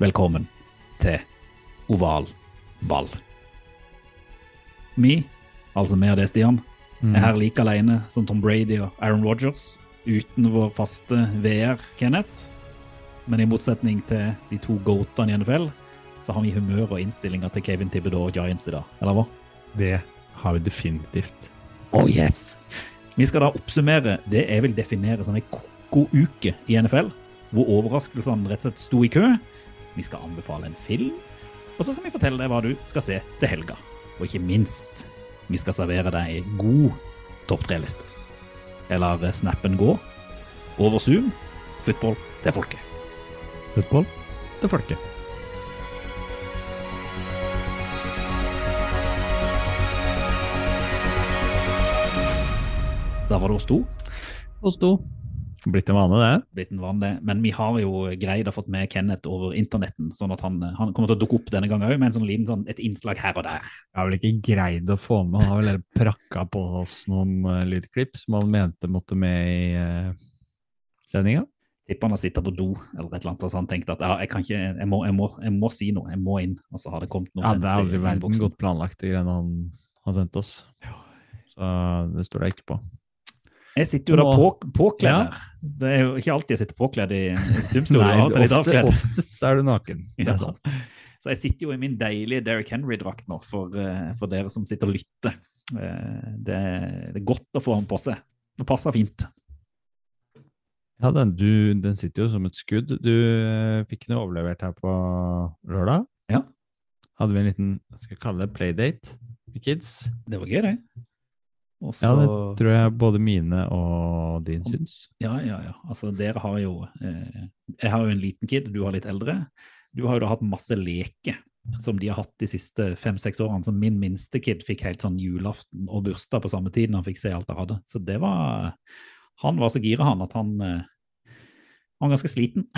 Velkommen til Oval ball. Vi, altså vi og det, Stian, er her like alene som Tom Brady og Aaron Rodgers, uten vår faste VR, Kenneth. Men i motsetning til de to goatene i NFL, så har vi humør og innstillinger til Kevin Thibodeau og Giants i dag, eller hva? Det har vi definitivt. Oh yes! Vi skal da oppsummere det jeg vil definere som en ko-ko uke i NFL, hvor overraskelsene rett og slett sto i kø. Vi skal anbefale en film, og så skal vi fortelle deg hva du skal se til helga. Og ikke minst, vi skal servere deg ei god topp tre-liste. Jeg lar snappen gå. Over Zoom, football til folket. Football til folket. Da var det oss to. Oss to. Blitt en vane, det. Blitt en vane, men vi har jo greid å fått med Kenneth over internetten, sånn at han, han kommer til å dukke opp denne gangen òg, med en sånn liten sånn, et innslag her og der. Jeg har vel ikke greid å få med, han har vel prakka på oss noen uh, lydklipp som han mente måtte med i uh, sendinga. Tipper han har sittet på do eller et eller annet, og så han tenkte at ja, jeg kan ikke, jeg må, jeg, må, jeg må si noe, jeg må inn. Og så har det kommet noe Ja, det er aldri verden godt planlagt, de greiene han har sendt oss. Så det står det ikke på. Jeg sitter jo da på, påkledd Ja. her. Det er jo ikke alltid jeg sitter påkledd i Zoom-studio. ofte, oftest er du naken. Ja. er. Så jeg sitter jo i min deilige Derrick Henry-drakt nå, for, eh, for dere som sitter og lytter. Eh, Det, det er godt å få den på seg. Det passer fint. Ja, den, du, den sitter jo som et skudd. Du eh, fikk den overlevert her på lørdag. Ja. Hadde vi en liten, skal vi kalle det, playdate med kids. Det var gøy, det. Og Ja, det tror jeg både mine og din syns. Ja, ja, ja. Altså, dere har jo eh, Jeg har jo en liten kid, du har litt eldre. Du har jo da hatt masse leker som de har hatt de siste fem-seks årene. Som min minste kid fikk helt sånn julaften og bursdag på samme tid når han fikk se alt jeg hadde. Så det var Han var så gira, han, at han eh, Han var ganske sliten.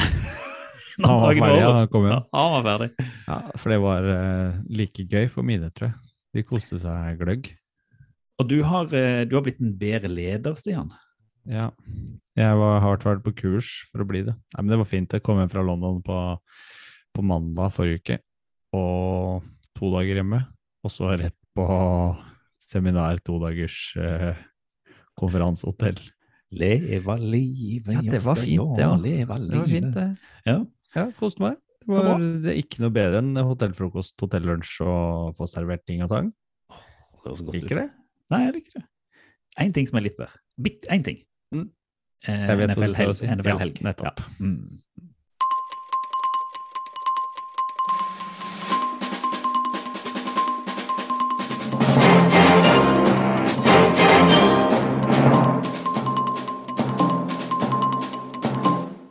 Han var ferdig, ja, han kom hjem. Ja, han var ferdig. Ja, for det var eh, like gøy for mine, tror jeg. De koste seg gløgg. Og du har, eh, du har blitt en bedre leder, Stian. Ja. Jeg var, hardt vært på kurs for å bli det. Nei, men det var fint. Jeg kom hjem fra London på, på mandag forrige uke, og to dager hjemme. Og så rett på seminar, to dagers eh, konferansehotell. Leva livet, Ja, det var fint, det ja, Leva livet. Det var fint, det. Ja. Ja, koste meg. Det Så var det ikke noe bedre enn hotellfrokost, hotellunsj og få servert ting og tang. Det høres godt ut. Det. Nei, jeg liker det. Én ting som er litt bedre. Bitt én ting. Mm. Eh, NFL-helg. si. NFL-helg. Ja, nettopp. Ja. Mm.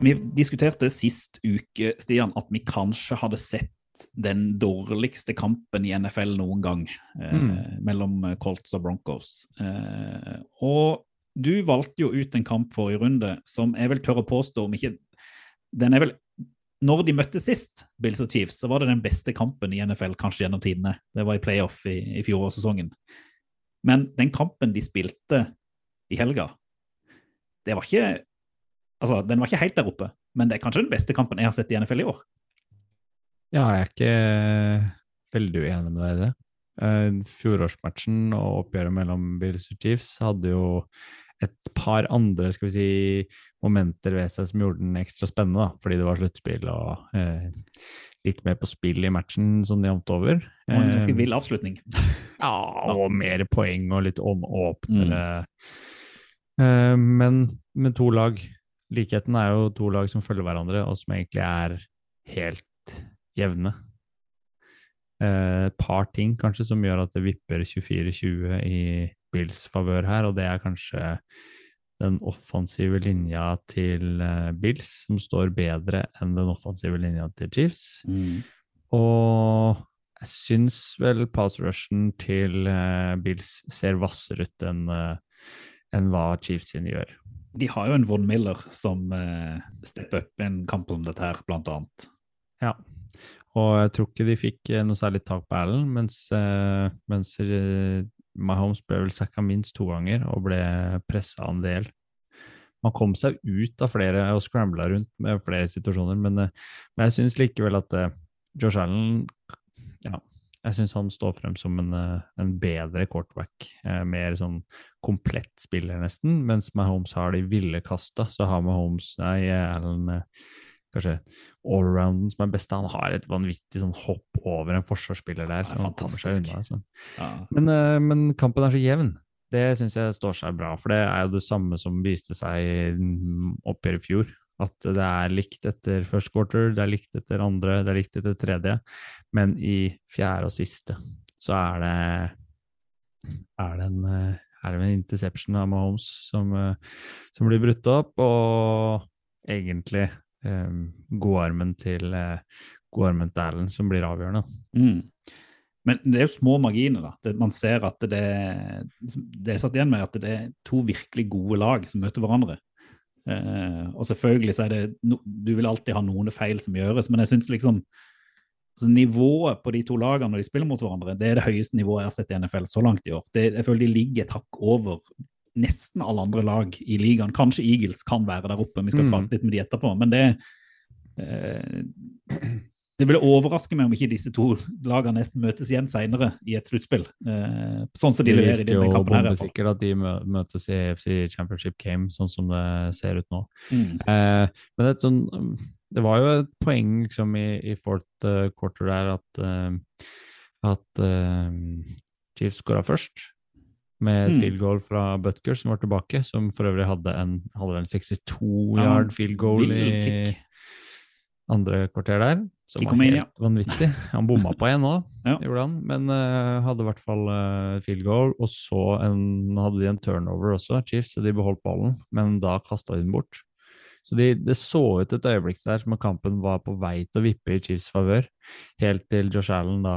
Vi diskuterte sist uke, Stian, at vi kanskje hadde sett den dårligste kampen i NFL noen gang, eh, Mm. mellom Colts og Broncos. Eh, og du valgte jo ut en kamp forrige runde som jeg vil tørre å påstå om ikke Den er vel Når de møttes sist, Bills og Chiefs, så var det den beste kampen i NFL kanskje gjennom tidene. Det var i playoff i, i fjorårssesongen. Men den kampen de spilte i helga, det var ikke Altså, den var ikke helt der oppe, men det er kanskje den beste kampen jeg har sett i NFL i år. Ja, jeg er ikke veldig uenig med deg i det. Eh, Fjorårsmatchen og oppgjøret mellom Bills og Chiefs hadde jo et par andre skal vi si, momenter ved seg som gjorde den ekstra spennende, da, fordi det var sluttspill og eh, litt mer på spill i matchen sånn jevnt over. Og en ganske Eh, vill avslutning. Ja, og mer poeng og litt åpnere. Eh, men med to lag. Likheten er jo to lag som følger hverandre, og som egentlig er helt jevne. Eh, Et par ting kanskje som gjør at det vipper 24-20 i Bills favør her, og det er kanskje den offensive linja til eh, Bills som står bedre enn den offensive linja til Chiefs. Mm. Og jeg syns vel pass rushen til eh, Bills ser hvassere ut enn enn hva Chiefs sine gjør. De har jo en Von Miller som uh, stepper opp i en kamp om dette her, blant annet. Ja. Og jeg tror ikke de fikk eh, noe særlig tak på Allen, mens, eh, mens eh, Mahomes ble vel sacka minst to ganger og ble pressa en del. Man kom seg ut av flere og scrambla rundt med flere situasjoner, men, men jeg syns likevel at Josh Allen ja, jeg syns han står frem som en, en bedre quarterback. Mer sånn komplett spiller, nesten. Mens Mahomes har de ville kasta, så har Mahomes Nei, Allen kanskje allrounden som er best. Han har et vanvittig sånn hopp over en forsvarsspiller der. Ja, fantastisk. unna, sånn. Ja. Men, eh, men kampen er så jevn. Det syns jeg står seg bra, for det er jo det samme som viste seg i oppgjøret i fjor. At det er likt etter first quarter, det er likt etter andre, det er likt etter tredje. Men i fjerde og siste så er det er det en, eh, er det en interception av Mahomes som, eh, som blir brutt opp, og egentlig eh, godarmen til eh, godarmen til Allen som blir avgjørende. Mm. Men det er jo små marginer. da. Det, man ser at det, det er satt igjen med at det er to virkelig gode lag som møter hverandre. Eh, og selvfølgelig så er det no, Du vil alltid ha noen feil som gjøres, men jeg syns liksom altså Nivået på de to lagene når de spiller mot hverandre, det er det høyeste nivået jeg har sett i NFL så langt i år. Det, jeg føler de ligger et hakk over nesten alle andre lag i ligaen. Kanskje Eagles kan være der oppe, vi skal Mm. prate litt med de etterpå. Men det eh, det ville overraske meg om ikke disse to lagene nesten møtes igjen senere i et sluttspill. Eh, sånn som de leverer i denne kampen her. Det virker sikkert at de møtes i AFC Championship Game, sånn som det ser ut nå. Mm. Eh, men det, sånn, det var jo et poeng liksom, i, i fourth eh, quarter der at, uh, at uh, Chiefs skåra først. Med et Mm. field goal fra Butker, som var tilbake. Som for øvrig hadde en, hadde vel en 62 Ja, yard field goal i andre kvarter der. Som var helt vanvittig. Han bomma på en òg, Ja. gjorde han. Men uh, hadde i hvert fall uh, field goal. Og så en, hadde de en turnover også, Chiefs, så de beholdt ballen. Men da kasta de den bort. Så de, det så ut et øyeblikk der som at kampen var på vei til å vippe i Chiefs' favør. Helt til Josh Allen da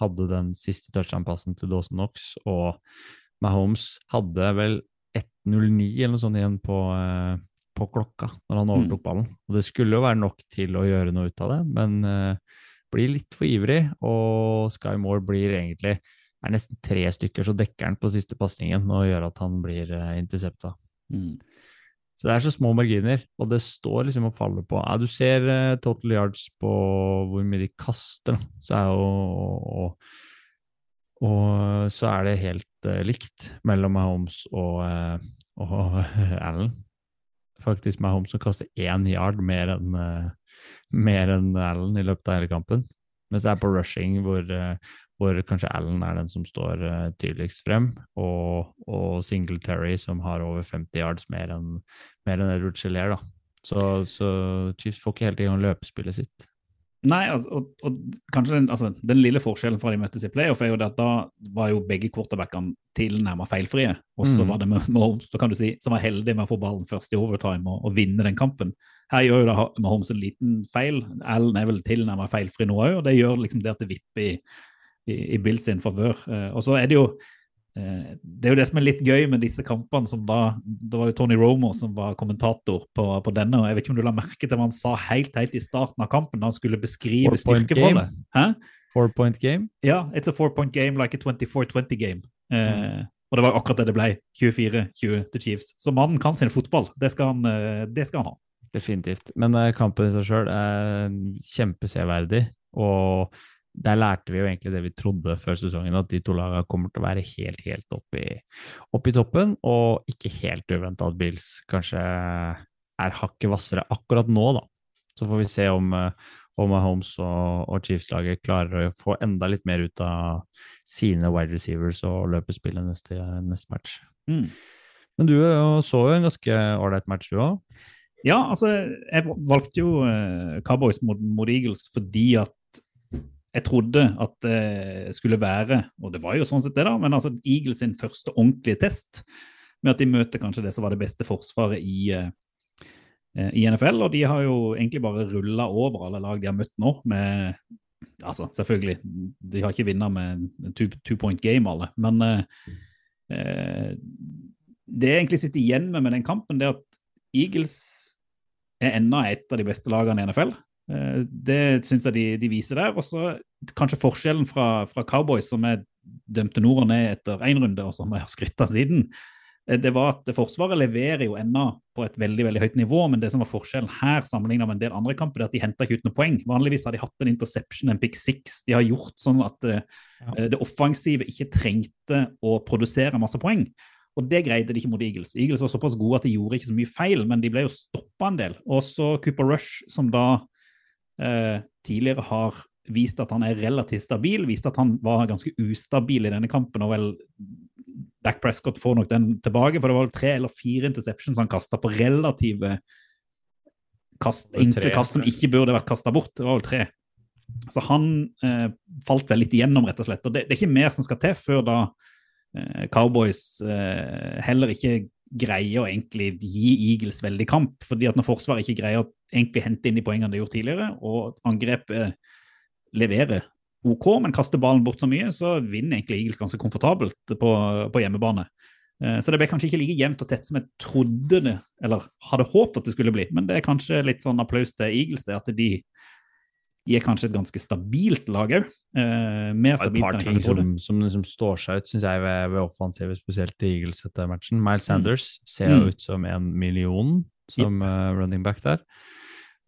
hadde den siste touchdown-passen til Dawson Knox, og Mahomes hadde vel 1.09 eller noe sånt igjen på, eh, på klokka når han overtok ballen. Og det skulle jo være nok til å gjøre noe ut av det, men eh, blir litt for ivrig, og Sky Moore blir egentlig er nesten tre stykker, så dekker han på siste pasningen og gjør at han blir uh, intercepta. Mm. Så det er så små marginer, og det står liksom og faller på ja, Du ser eh, total yards på hvor mye de kaster, da. Så er jo og, og så er det helt eh, likt mellom Mahomes og, eh, og Allen. Faktisk Mahomes som kaster én yard mer enn eh, mer enn Allen i løpet av hele kampen. Mens det er på rushing hvor, eh, hvor kanskje Allen er den som står eh, tydeligst frem, og, og Singletary som har over 50 yards mer enn mer enn Edward Gillier, da. Så, så Chiefs får ikke helt i gang løpespillet sitt. Nei, og, og, og kanskje den, altså, den lille forskjellen fra de møttes i playoff, er jo det at da var jo begge quarterbackene tilnærmet feilfrie. Og så Mm. var det med Mahomes så kan du si, som var heldig med å få ballen først i overtime og, og vinne den kampen. Her gjør jo da Mahomes en liten feil. Allen er vel tilnærmet feilfri nå òg, og det gjør liksom det at det vipper i, i, i Bills sin favør. Eh, og så er det jo det er jo det som er litt gøy med disse kampene. som da, Det var jo Tony Romo som var kommentator på, på denne. og Jeg vet ikke om du la merke til hva han sa helt helt i starten av kampen, da han skulle beskrive styrkeforholdet. Hæ? Four point game. Ja, it's a four point game like a 24-20 game. Eh, og det var akkurat det det ble. 24-20 til Chiefs. Så mannen kan sin fotball. Det skal han, eh, det skal han ha. Definitivt. Men eh, kampen i seg sjøl er kjempeseverdig, og der lærte vi jo egentlig det vi trodde før sesongen, at de to lagene kommer til å være helt, helt oppe i, opp i toppen, og ikke helt uventa at Bills kanskje er hakket hvassere akkurat nå, da. Så får vi se om, eh, om Holmes og, og Chiefs-laget klarer å få enda litt mer ut av sine wide receivers og løpespillet neste, neste match. Mm. Men du eh, så jo en ganske ålreit match, du òg. Ja, altså, jeg valgte jo eh, Cowboys mot, mot Eagles fordi at jeg trodde at det skulle være, og det var jo sånn sett det, da, men altså Eagles sin første ordentlige test med at de møter kanskje det som var det beste forsvaret i, uh, i NFL. Og de har jo egentlig bare rulla over alle lag de har møtt nå, med Altså, selvfølgelig, de har ikke vunnet med two, two, point game, alle, men eh, det jeg egentlig sitter igjen med med den kampen, det er at Eagles er enda et av de beste lagene i NFL. Eh, det syns jeg de, de, viser der. Og så kanskje forskjellen fra, fra, Cowboys, som jeg dømte nord og ned etter én runde, og som jeg har skrytt av siden, eh, det var at Forsvaret leverer jo ennå på et veldig veldig høyt nivå, men det som var forskjellen her sammenlignet med en del andre kamper, er at de henta ikke ut noe poeng. Vanligvis har de hatt en interception, en pick six. De har gjort sånn at det, ja. Eh, det offensive ikke trengte å produsere masse poeng. Og det greide de ikke mot Eagles. Eagles var såpass gode at de gjorde ikke så mye feil, men de ble jo stoppa en del. Og så Cooper Rush, som da eh, tidligere har vist at han er relativt stabil, viste at han var ganske ustabil i denne kampen. og vel Back Prescott får nok den tilbake, for det var vel tre eller fire interceptions han kasta på relative kast, kast som ikke burde vært kasta bort. Det var vel tre. Så han eh, falt vel litt igjennom, rett og slett. Og det, det, er ikke mer som skal til før da eh, Cowboys eh, heller ikke greier å egentlig gi Eagles veldig kamp. fordi at når Forsvaret ikke greier å egentlig hente inn de poengene de har gjort tidligere, og angrepet leverer OK, men kaster ballen bort så mye, så vinner egentlig Eagles ganske komfortabelt på, på hjemmebane. Eh, så det ble kanskje ikke like jevnt og tett som jeg trodde det, eller hadde håpet at det skulle bli. Men det er kanskje litt sånn applaus til Eagles, det at de, de er kanskje et ganske stabilt lag òg. Eh, mer stabilt jeg kanskje trodde. Som, som liksom står seg ut, syns jeg, ved, ved offensivet, spesielt i Eagles etter matchen. Miles mm. Sanders mm. ser mm. ut som en million som yep. uh, running back der.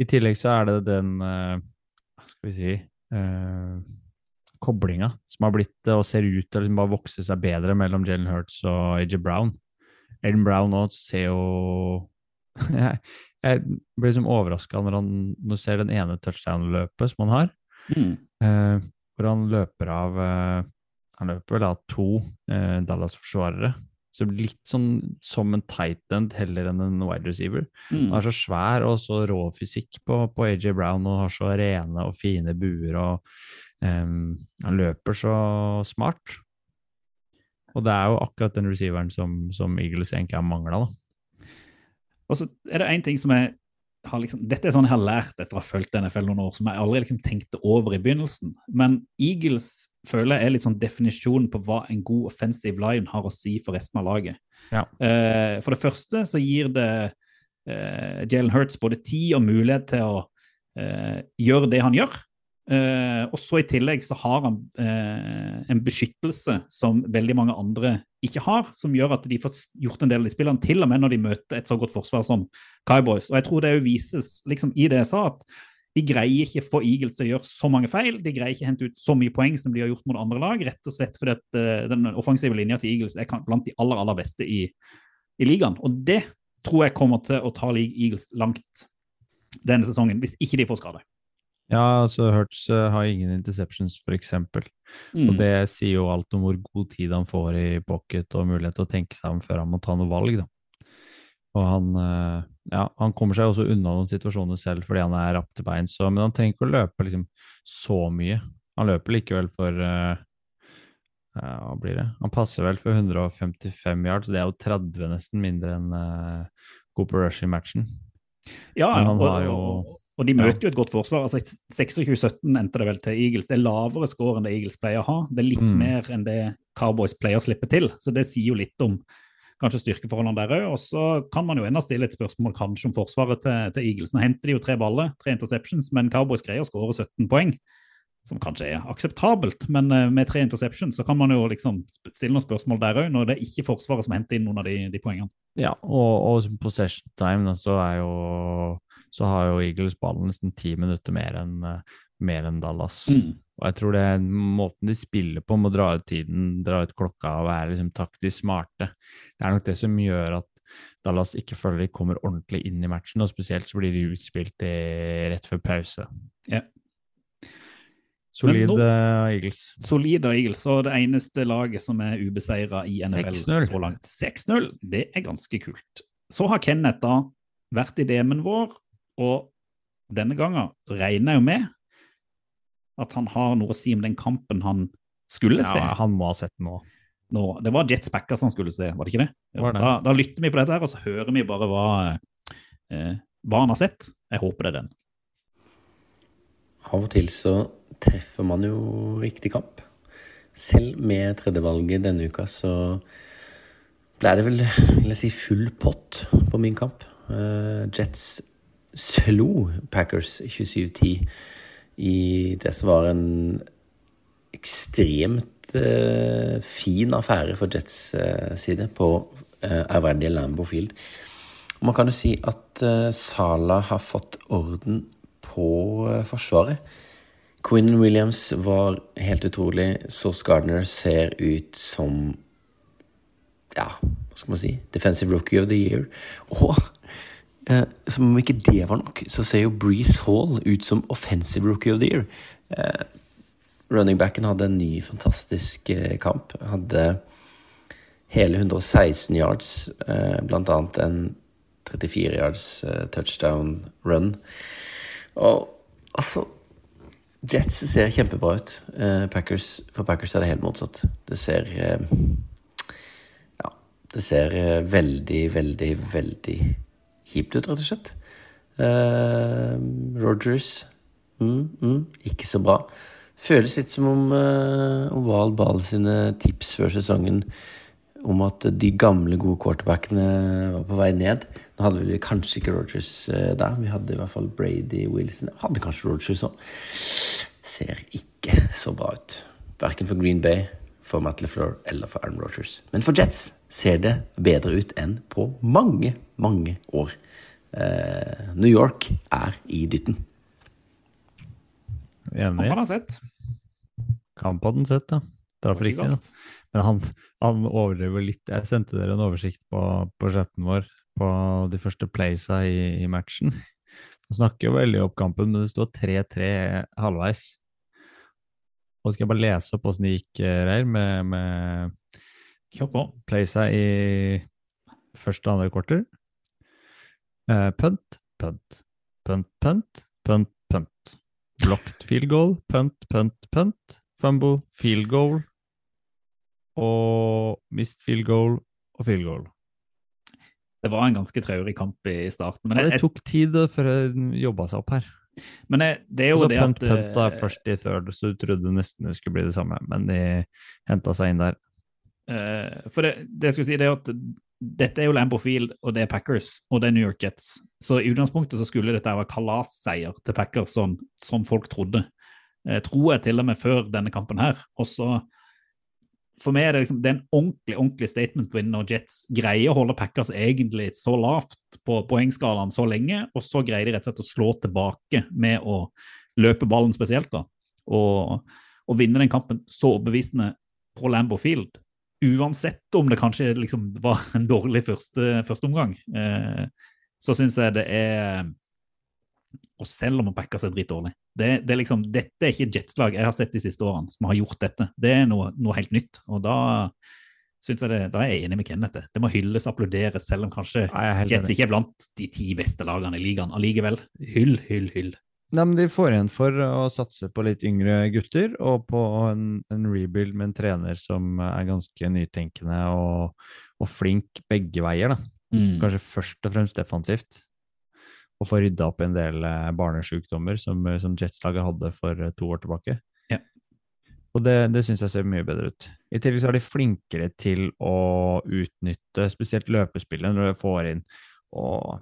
I tillegg så er det den uh, Skal vi si uh, Koblinga som har blitt og ser ut til å liksom bare vokse seg bedre mellom Jalen Hurts og AJ Brown. Aiden Brown nå ser jo jeg, jeg blir liksom overraska når han når ser den ene touchdown-løpet som han har. Mm. Uh, hvor han løper av uh, Han løper vel av to uh, Dallas-forsvarere. Så litt sånn som en tight end heller enn en wide receiver. Mm. Han er så svær og så rå fysikk på, på AJ Brown og har så rene og fine buer. og um, Han løper så smart. Og det er jo akkurat den receiveren som, som Eagles egentlig har mangla. Og så er det én ting som jeg har liksom, Dette er sånn jeg har lært etter å ha fulgt NFL noen år, som jeg aldri liksom tenkte over i begynnelsen. Men Eagles føler jeg er litt sånn definisjonen på hva en god offensive line har å si for resten av laget. Ja. Uh, for det første så gir det uh, Jalen Hurts både tid og mulighet til å uh, gjøre det han gjør. Uh, og så I tillegg så har han eh, en beskyttelse som veldig mange andre ikke har, som gjør at de får gjort en del av de spillene, til og med når de møter et så godt forsvar som Cowboys. Og jeg tror det jo vises liksom i det jeg sa, at de greier ikke få Eagles til å gjøre så mange feil. De greier ikke hente ut så mye poeng som de har gjort mot andre lag, rett og slett fordi at uh, den offensive linja til Eagles er blant de aller, aller beste i, i ligaen. Og det tror jeg kommer til å ta Eagles langt denne sesongen, hvis ikke de får skade. Ja, altså Hurts uh, har ingen interceptions, f.eks. Mm. Og det sier jo alt om hvor god tid han får i pocket og mulighet til å tenke seg om før han må ta noe valg. da. Og han, uh, ja, han kommer seg også unna noen situasjoner selv fordi han er rapp til beins, men han trenger ikke å løpe liksom, så mye. Han løper likevel for uh, Hva blir det? Han passer vel for 155 yards, så det er jo 30 nesten mindre enn Cooper Rush i matchen. Ja, men han har jo og de møter jo et godt forsvar. altså 26-17 endte det vel til Eagles. Det er lavere score enn det Eagles pleier å ha. Det er litt mm. mer enn det Cowboys pleier å slippe til. Så det sier jo litt om kanskje styrkeforholdene der òg. Og så kan man jo enda stille et spørsmål kanskje om forsvaret til, til, Eagles. Nå henter de jo tre baller, tre interceptions, men Cowboys greier å skåre 17 poeng. Som kanskje er akseptabelt, men uh, med tre interceptions så kan man jo liksom stille noen spørsmål der òg, når det er ikke Forsvaret som henter inn noen av de, de poengene. Ja, og, og possession time så er jo så har jo Eagles ballen nesten ti minutter mer enn mer enn Dallas. Mm. Og jeg tror det er måten de spiller på, med å dra ut tiden, dra ut klokka og være liksom taktisk smarte. Det er nok det som gjør at Dallas ikke føler de kommer ordentlig inn i matchen, og spesielt så blir de utspilt i, rett før pause. Ja. Solid nå, uh, Eagles. Solid Eagles, og det eneste laget som er ubeseira i NFL så langt. 6-0. Det er ganske kult. Så har Kenneth da vært i DM-en vår og denne gangen regner jeg jo med At han har noe å si om den kampen han skulle se. Ja, han må ha sett den nå. nå. Det var Jets Packers han skulle se, var det ikke det? Ja, det? Da, da lytter vi på dette her, og så hører vi bare hva, eh, hva han har sett. Jeg håper det er den. Av og til så treffer man jo riktig kamp. Selv med tredjevalget denne uka så ble det vel vil jeg si, full pott på min kamp. Uh, Jets slo Packers 27-10 i det som var en ekstremt eh, fin affære for Jets eh, side på eh, ærverdige Lambo Field. Og Man kan jo si at eh, Sala har fått orden på eh, forsvaret. Quinn Williams var helt utrolig. Sauce Gardner ser ut som Ja, hva skal man si? Defensive Rookie of the Year. Og eh, som om ikke det var nok, så ser jo Breeze Hall ut som Offensive Rookie of the Year. Eh, running backen hadde en ny fantastisk eh, kamp. Hadde hele 116 yards, eh, blant annet en 34 yards eh, touchdown run. Og altså Jets ser kjempebra ut. Eh, Packers, for Packers er det helt motsatt. Det ser eh, Ja, det ser veldig, veldig, veldig kjipt ut, rett og slett. Uh, Rogers mm, mm, ikke så bra. Føles litt som om uh, Oval Ball sine tips før sesongen om at de gamle, gode quarterbackene var på vei ned. Nå hadde vi kanskje ikke Rogers uh, der. Vi hadde i hvert fall Brady Wilson. Hadde kanskje Rogers òg. Ser ikke så bra ut. Verken for Green Bay, for Matt LeFleur eller for Aaron Rogers. Men for Jets ser det bedre ut enn på mange, mange år. Eh, New York er i dytten. Enig. Han har sett. Kan på den sett, da. Traff Det var ikke riktig. Ja. Men han, han overdriver litt. Jeg sendte dere en oversikt på, på chatten vår på de første playsa i, i matchen. Han snakker jo veldig opp kampen, men det står 3-3 halvveis. Og skal jeg bare lese opp åssen det gikk, eh, Reir, med, med Kjør på. playsa i første og andre quarter. Eh, punt, punt, punt, punt, punt, punt. Blocked field goal, punt, punt, punt. Fumble, field goal. Og missed field goal og field goal. Det var en ganske traurig kamp i starten. Men, ja, det tok tid før jeg jobba seg opp her. men jeg, det er jo det punt, at punt da, eh, først i third, så du trodde nesten det skulle bli det samme. Men de henta seg inn der. Eh, For det, det jeg skulle si, det er at dette er jo Lambo Field, og det er Packers, og det er New York Jets. Så i utgangspunktet så skulle dette være kalasseier til Packers, sånn som folk trodde. Eh, tror jeg til og med før denne kampen her. Og så For meg er det liksom det er en ordentlig ordentlig statement win når Jets greier å holde Packers egentlig så lavt på poengskalaen så lenge, og så greier de rett og slett å slå tilbake med å løpe ballen spesielt, da. Og, og vinne den kampen så overbevisende på Lambo Field uansett om det kanskje liksom var en dårlig første, første omgang, eh, så syns jeg det er Og selv om Packers er dritdårlig det, det er liksom, Dette er ikke et Jets-lag jeg har sett de siste årene som har gjort dette. Det er noe, noe helt nytt. Og da synes jeg det, da er jeg enig med Kenneth. Det må hylles, applauderes, selv om kanskje Jets ikke er blant de ti beste lagene i ligaen. Allikevel, hyll, hyll, hyll. Nei, men De får igjen for å satse på litt yngre gutter, og på en, en rebuild med en trener som er ganske nytenkende og, og flink begge veier. Mm. Kanskje først og fremst defensivt. Og få rydda opp en del eh, barnesjukdommer som, som Jets-laget hadde for eh, to år tilbake. Ja. Og det, det syns jeg ser mye bedre ut. I tillegg så er de flinkere til å utnytte spesielt løpespillet når de får inn og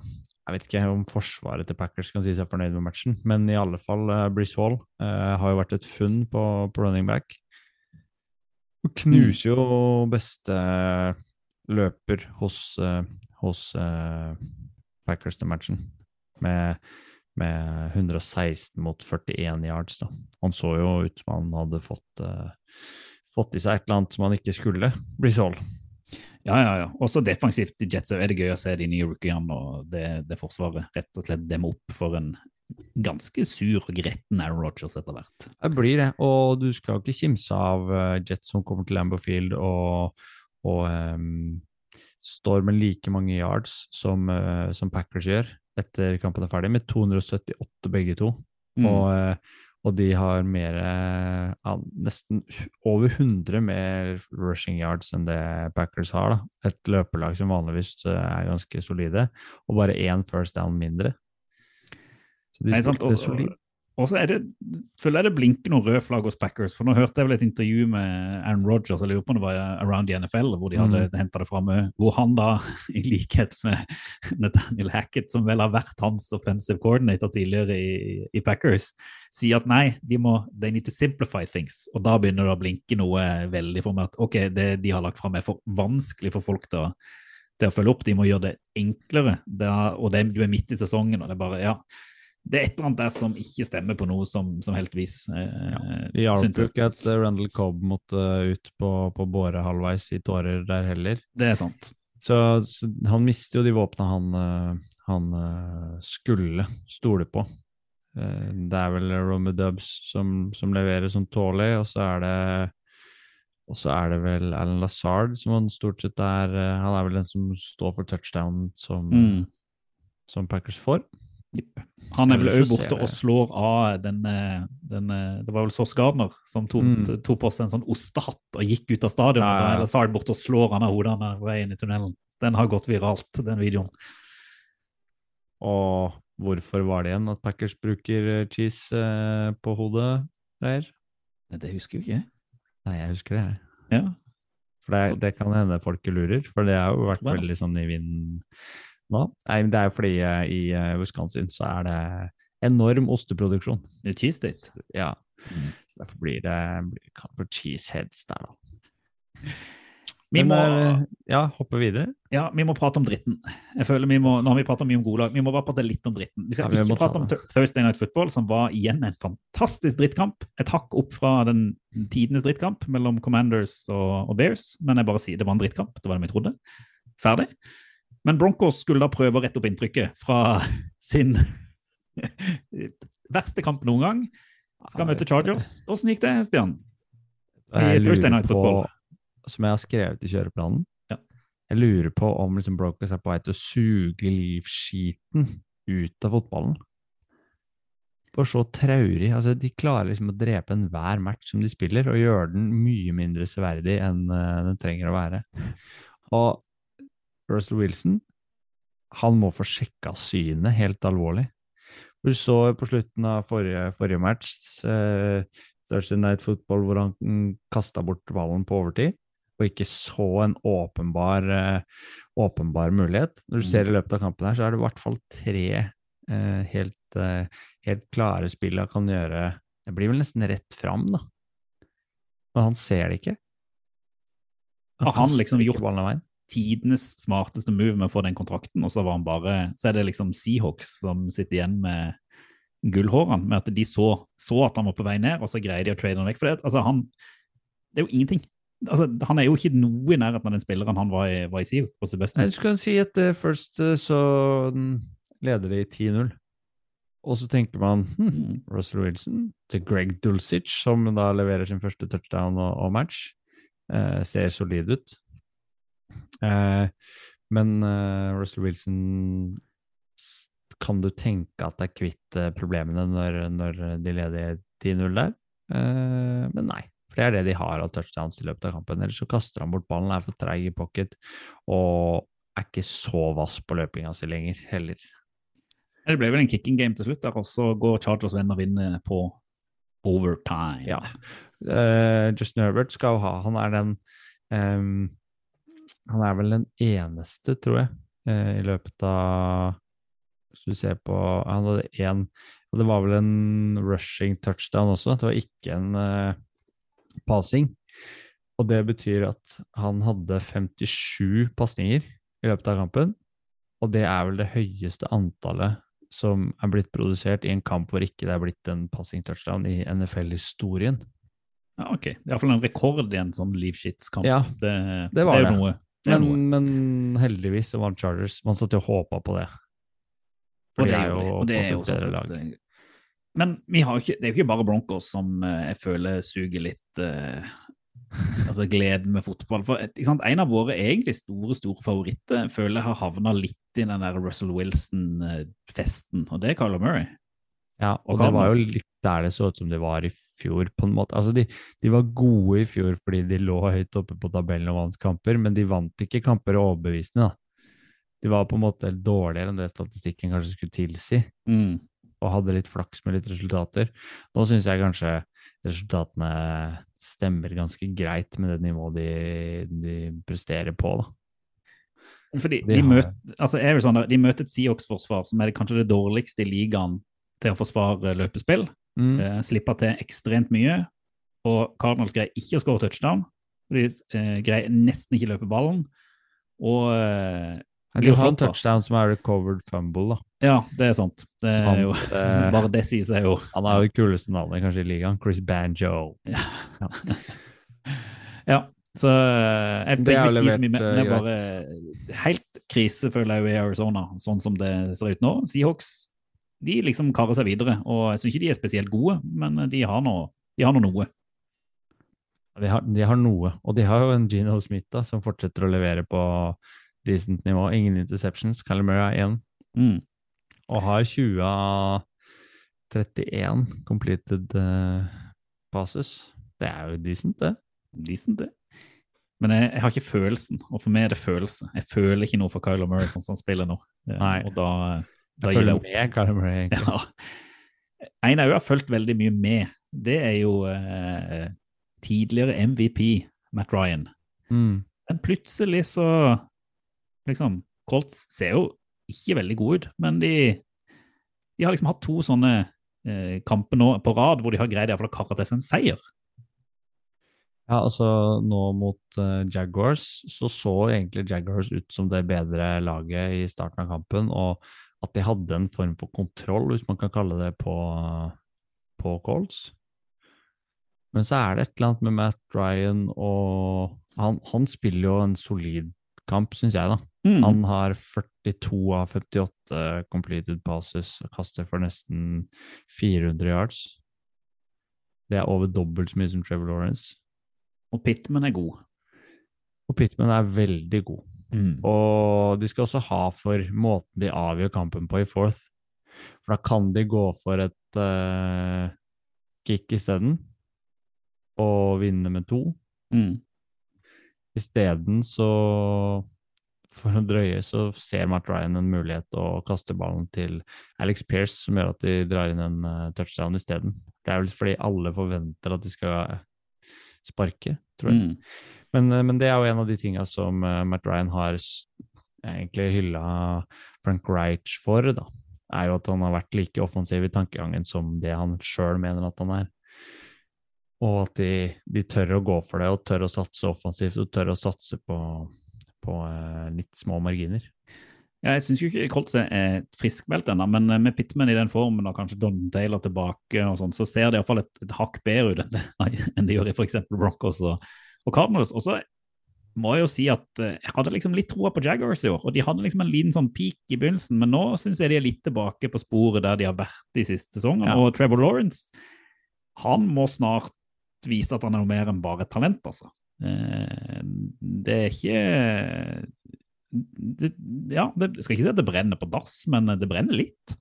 jeg vet ikke om forsvaret til Packers kan si seg fornøyd med matchen, men i alle fall uh, Brice Hall uh, har jo vært et funn på, på running back. Og knuser jo beste løper hos, uh, hos eh, Packers til matchen, med, med 116 mot 41 yards. da. Han så jo ut som han hadde fått, eh, fått i seg et eller annet som han ikke skulle, Brice Hall. Ja, ja, ja. Også defensivt i Jets er det gøy å se de nye rookiene og det, det forsvaret rett og slett demme opp for en ganske sur og gretten Aaron Rodgers etter hvert. Det blir det, og du skal ikke kimse av eh, Jets som kommer til Lambeau Field og, og um, står med like mange yards som, uh, som Packers gjør etter kampen er ferdig, med 278 begge to. Mm. Og, eh, Og de har mer eh, ja, Nesten over 100 mer rushing yards enn det Packers har. da. Et løpelag som vanligvis eh, er ganske solide, og bare én first down mindre. Så de spilte solid. Og så er det, føler jeg det blinker noen røde flagg hos Packers. For nå hørte jeg vel et intervju med Aaron Rodgers, jeg lurer på om det var Around the NFL, hvor de hadde Mm. hentet det framme. Hvor han da, i likhet med Nathaniel Hackett, som vel har vært hans offensive coordinator tidligere i, i Packers, sier at nei, de må, they need to simplify things. Og da begynner det å blinke noe veldig for meg at ok, det de har lagt fram er for vanskelig for folk til å, til å følge opp. De må gjøre det enklere. Det er, og det, du er midt i sesongen, og det er bare, ja det er et eller annet der som ikke stemmer på noe som, som helt vis. Eh, Det hjalp jo ikke at eh, Randall Cobb måtte ut på, på båre halvveis i tårer der heller. Det er sant. Så, så han mister jo de våpnene han, eh, han eh, skulle stole på. Eh, Det er vel Romy Dubs som, som leverer som tålig, og så er det og så er det vel Alan Lazard som han stort sett er eh, Han er vel den som står for touchdown som, Mm. som Packers får. Han er vel òg borte og slår av den, eh, den eh, Det var vel Soss Gardner som tok, Mm. tok på seg en sånn ostehatt og gikk ut av stadion. Ja, ja. Eller Sard borte og slår han av hodet på vei inn i tunnelen. Den har gått viralt, den videoen. Og hvorfor var det igjen at Packers bruker eh, cheese på hodet der? Det husker jo ikke jeg. Nei, jeg husker det, jeg. Ja. For det, det kan hende folk lurer, for det har jo vært veldig sånn i vinden nå. Nei, det er jo fordi uh, i uh, Wisconsin så er det enorm osteproduksjon. Det er cheese date. Ja. Mm. Derfor blir det blir kalt for cheeseheads der, da. Vi må, eh, ja, hoppe videre. ja, vi må prate om dritten. Jeg føler vi må, Nå har vi pratet mye om gode lag, vi må bare prate litt om dritten. Vi skal Ja, vi ikke prate om Thursday Night Football, som var igjen en fantastisk drittkamp. Et hakk opp fra den tidenes drittkamp mellom Commanders og, og Bears. Men jeg bare sier det var en drittkamp. Det var det vi trodde. Ferdig. Men Broncos skulle da prøve å rette opp inntrykket fra sin verste kamp noen gang. Skal møte Chargers. Åssen gikk det, Stian? Jeg lurer Night på, Football. som jeg har skrevet i kjøreplanen, Ja. jeg lurer på om liksom Brokers er på vei til å suge livskiten ut av fotballen. For så traurig. Altså, de klarer liksom å drepe enhver match som de spiller, og gjøre den mye mindre severdig enn eh, den trenger å være. Og Russell Wilson, han må få sjekka synet helt alvorlig. Du så på slutten av forrige, forrige match, eh, Thursday Night Football, hvor han mm, kasta bort ballen på overtid, og ikke så en åpenbar, eh, åpenbar mulighet. Når du ser i løpet av kampen her, så er det i hvert fall tre eh, helt, eh, helt klare spill han kan gjøre. Det blir vel nesten rett fram, da. Men han ser det ikke. Har han liksom gjort- ballen av veien. Tidenes smarteste move med å få den kontrakten, og så var han bare Så er det liksom Seahawks som sitter igjen med gullhårene, med at de så, så at han var på vei ned, og så greier de å trade han vekk. For det, altså, han Det er jo ingenting. Altså, han er jo ikke noe i nærheten av den spilleren han var i, var i Seahawks. Nei, du skal si at uh, først uh, så mm, leder de 10-0. Og så tenker man hm, Mm. Russell Wilson til Greg Dulcich, som da leverer sin første touchdown og, og match. Eh, ser solid ut. Eh, men eh, Russell Wilson Kan du tenke at det er kvitt problemene når, når de leder 10-0 der? Eh, men nei. For det er det de har av touchdowns i løpet av kampen. Ellers så kaster han bort ballen, er for treig i pocket og er ikke så vass på løpinga si lenger heller. Det ble vel en kicking game til slutt, der, og så går Chargers venn og vinner på overtime. Ja. Uh, Justin Herbert skal ha Han er den ehm, Han er vel den eneste, tror jeg, eh, i løpet av Hvis du ser på Han hadde én Og det var vel en rushing touchdown også. Det var ikke en uh, passing. Og det betyr at han hadde 57 pasninger i løpet av kampen. Og det er vel det høyeste antallet som er blitt produsert i en kamp hvor ikke det er blitt en passing touchdown i NFL-historien. Ja, ok. Iallfall en rekord i en sånn livskitskamp. Ja, det, det var det. Det Men, men heldigvis så vant Chargers. Man satt jo og håpa på det. For Og det er jo og det er jo bedre lag. Men vi har ikke, det er jo ikke bare Broncos som eh, jeg føler suger litt eh, altså gleden med fotball. For sant? En av våre egentlig store store favoritter føler jeg har havna litt i den der Russell Wilson-festen, og det er Carlo Murray. Ja, og, Og det var jo litt der det så ut som det var i fjor, på en måte. Altså, de, de var gode i fjor fordi de lå høyt oppe på tabellen og vant kamper, men de vant ikke kamper overbevisende, da. De var på en måte dårligere enn det statistikken kanskje skulle tilsi, Mm. og hadde litt flaks med litt resultater. Nå syns jeg kanskje resultatene stemmer ganske greit med det nivået de, de presterer på, da. Fordi De de, har- altså sånn, de møter et Seahawks-forsvar som er kanskje det dårligste i ligaen til å forsvare løpespill. Mm. Eh, slipper til ekstremt mye. Og Cardinals greier ikke å skåre touchdown. De eh, greier nesten ikke løpe ballen. Og eh, Ja, de har en touchdown som er recovered fumble, da. Ja, det er sant. Det er Han, jo, det... bare det sier seg jo. Han er jo det kuleste navnet kanskje i ligaen. Chris Banjo. Ja, så eh, jeg Det er ikke si mye levert, eh, Det er bare helt krise, føler jeg, i Arizona, sånn som det ser ut nå. Seahawks de liksom karer seg videre, og jeg syns ikke de er spesielt gode, men de har nå de har nå noe. De har, de har noe, og de har jo en Gino Smith da, som fortsetter å levere på decent nivå. Ingen interceptions. Calamera 1. Mm. Og har 20 av 31 completed uh, passes. Det er jo decent, det. Decent, det. Men jeg, jeg har ikke følelsen, og for meg er det følelse. Jeg føler ikke noe for Kylo Murray sånn som han spiller nå. Eh, Nei. Og da, da Jeg jeg følger opp. med Calamera, egentlig. Ja. En jeg har fulgt veldig mye med, det er jo eh, tidligere MVP Matt Ryan. Mm. Men plutselig så liksom Colts ser jo ikke veldig gode ut, men de, de har liksom hatt to sånne eh, kamper nå på rad hvor de har greid å karre til seg en seier. Ja, altså nå mot uh, Jaguars så så egentlig Jaguars ut som det bedre laget i starten av kampen, og at de hadde en form for kontroll, hvis man kan kalle det, på, på Colts. Men så er det et eller annet med Matt Ryan og Han, han spiller jo en solid kamp, syns jeg, da. Mm. Han har 42 av 58 completed passes og kaster for nesten 400 yards. Det er over dobbelt så mye som Trevor Lawrence. Og Pittman er god. Og Pittman er veldig god. Og de skal også ha for måten de avgjør kampen på i fourth. For da kan de gå for et uh, kick isteden, og vinne med to. Mm. Isteden så, for å drøye, så ser Matt Ryan en mulighet å kaste ballen til Alex Pearce, som gjør at de drar inn en uh, touchdown isteden. Det er vel fordi alle forventer at de skal sparke, tror jeg. Mm. Men, eh, men det er jo en av de tinga som eh, Matt Ryan har egentlig hylla Frank Reich for, da. Er jo at han har vært like offensiv i tankegangen som det han sjøl mener at han er. Og at de, de tør å gå for det, og tør å satse offensivt, og tør å satse på, på eh, litt små marginer. Ja, jeg syns ikke Colts er friskmeldt ennå, men med Pittman i den formen og kanskje Don Taylor tilbake, og sånn, så ser det iallfall et, et hakk bedre ut enn det gjør i f.eks. Broncos og, og Cardinals. Og så må jeg jo si at eh, jeg hadde liksom litt troa på Jaguars i år, og de hadde liksom en liten sånn peak i begynnelsen, men nå syns jeg de er litt tilbake på sporet der de har vært de siste sesongene. Ja. Og Trevor Lawrence, han må snart vise at han er noe mer enn bare et talent, altså. Eh, Det er ikke det, ja, det, jeg skal ikke si at det brenner på dass, men det brenner litt.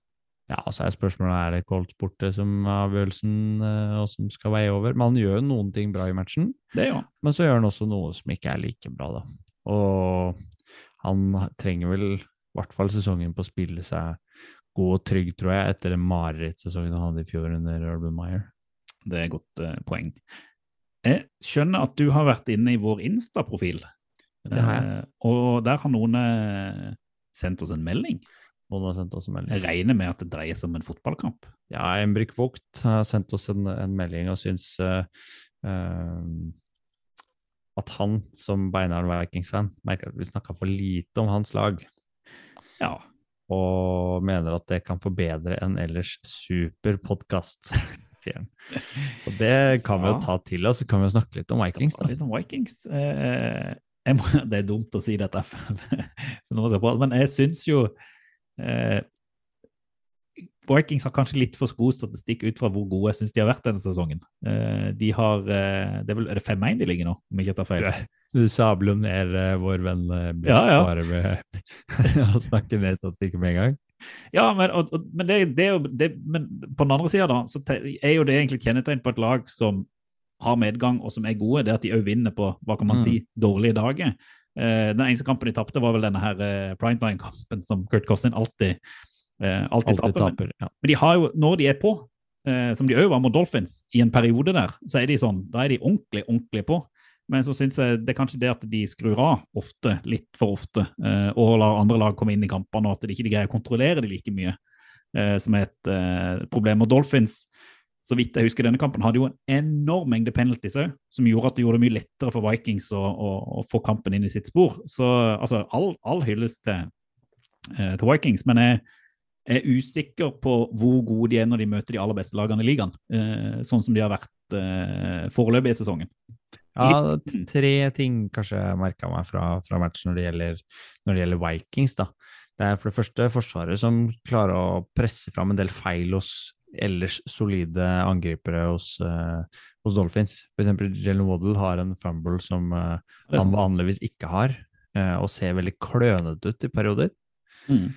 Ja, så er spørsmålet er det Colts borte som er avgjørelsen, eh, og som skal veie over. Men han gjør jo noen ting bra i matchen. Det gjør han. Men så gjør han også noe som ikke er like bra, da. Og han trenger vel i hvert fall sesongen på å spille seg god og trygg, tror jeg, etter den marerittsesongen han hadde i fjor under Urban Meyer. Det er et godt uh, poeng. Jeg skjønner at du har vært inne i vår Insta-profil. Det har. Eh, og der har noen uh, sendt oss en melding. Noen har sendt oss en melding. Jeg regner med at det dreier seg om en fotballkamp. Ja, Embrik Vogt har sendt oss en, en melding og syns uh, uh, at han som beinaren Vikings-fan merker at vi snakka for lite om hans lag. Ja, og mener at det kan forbedre en ellers super podkast, sier han. Og det kan vi jo ta til oss, så kan vi jo snakke litt om Vikings. Litt om Vikings. Uh, jeg må, det er dumt å si dette, men jeg syns jo eh, Vikings har kanskje litt for god statistikk ut fra hvor gode jeg syns de har vært denne sesongen. Eh, de har eh, det Er, vel, er det 5-1 de ligger nå, om jeg ikke tar feil? Du sabler ned eh, vår venn eh, Bjørn Ja, ja. bare med å snakke ned statistikken med en gang. Ja, men, og, og, men, det, det, er det, men på den andre sida så er jo det egentlig kjennetegn på et lag som har medgang og som er gode, det at de òg vinner på hva kan man Mm. si, dårlige dager. Eh, den eneste kampen de tapte, var vel denne her eh, primetime-kampen som Kurt Costin alltid, eh, alltid, Alltid taper. Taper. Ja. Men de har jo, når de er på, eh, som de òg var mot Dolphins, i en periode der, så er de sånn, da er de ordentlig, ordentlig på. Men så syns jeg det er kanskje det at de skrur av ofte, litt for ofte, eh, og lar andre lag komme inn i kampene, og at de ikke greier å kontrollere de like mye, eh, som er et eh, problem. Og Dolphins, så vidt jeg husker denne kampen, hadde jo en enorm mengde penalties òg, som gjorde at det gjorde det mye lettere for Vikings å, å, å få kampen inn i sitt spor. Så altså, all, all hyllest til, eh, til Vikings, men jeg er usikker på hvor gode de er når de møter de aller beste lagene i ligaen, eh, sånn som de har vært eh, foreløpig i sesongen. Ja, tre ting kanskje jeg merka meg fra, fra matchen når det, gjelder, når det gjelder Vikings. da. Det er for det første Forsvaret som klarer å presse fram en del feil hos ellers solide angripere hos, uh, hos Dolphins. For eksempel Jalen Waddle har en fumble som uh, han vanligvis ikke har, uh, og ser veldig klønete ut i perioder. Mm.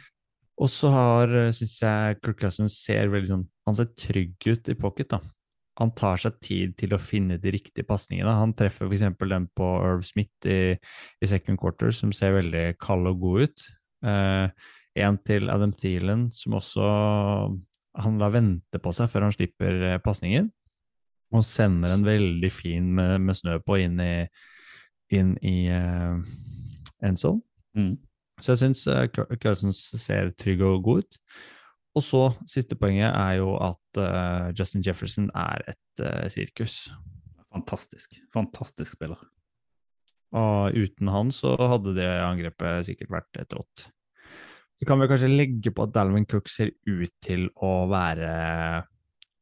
Og så har, syns jeg, Kirk Cousins ser veldig sånn Han ser trygg ut i pocket, da. Han tar seg tid til å finne de riktige pasningene. Han treffer f.eks. den på Irv Smith i, i second quarter, som ser veldig kald og god ut. Eh, en til Adam Thielen, som også Han lar vente på seg før han slipper eh, pasningen. Og sender en veldig fin med, med snø på inn i, inn i uh, endzone. Mm. Så jeg syns uh, Cousins ser trygg og god ut. Og så, siste poenget er jo at uh, Justin Jefferson er et uh, sirkus. Fantastisk. Fantastisk spiller. Og uten han så hadde det angrepet sikkert vært et rått. Så kan vi kanskje legge på at Dalvin Cook ser ut til å være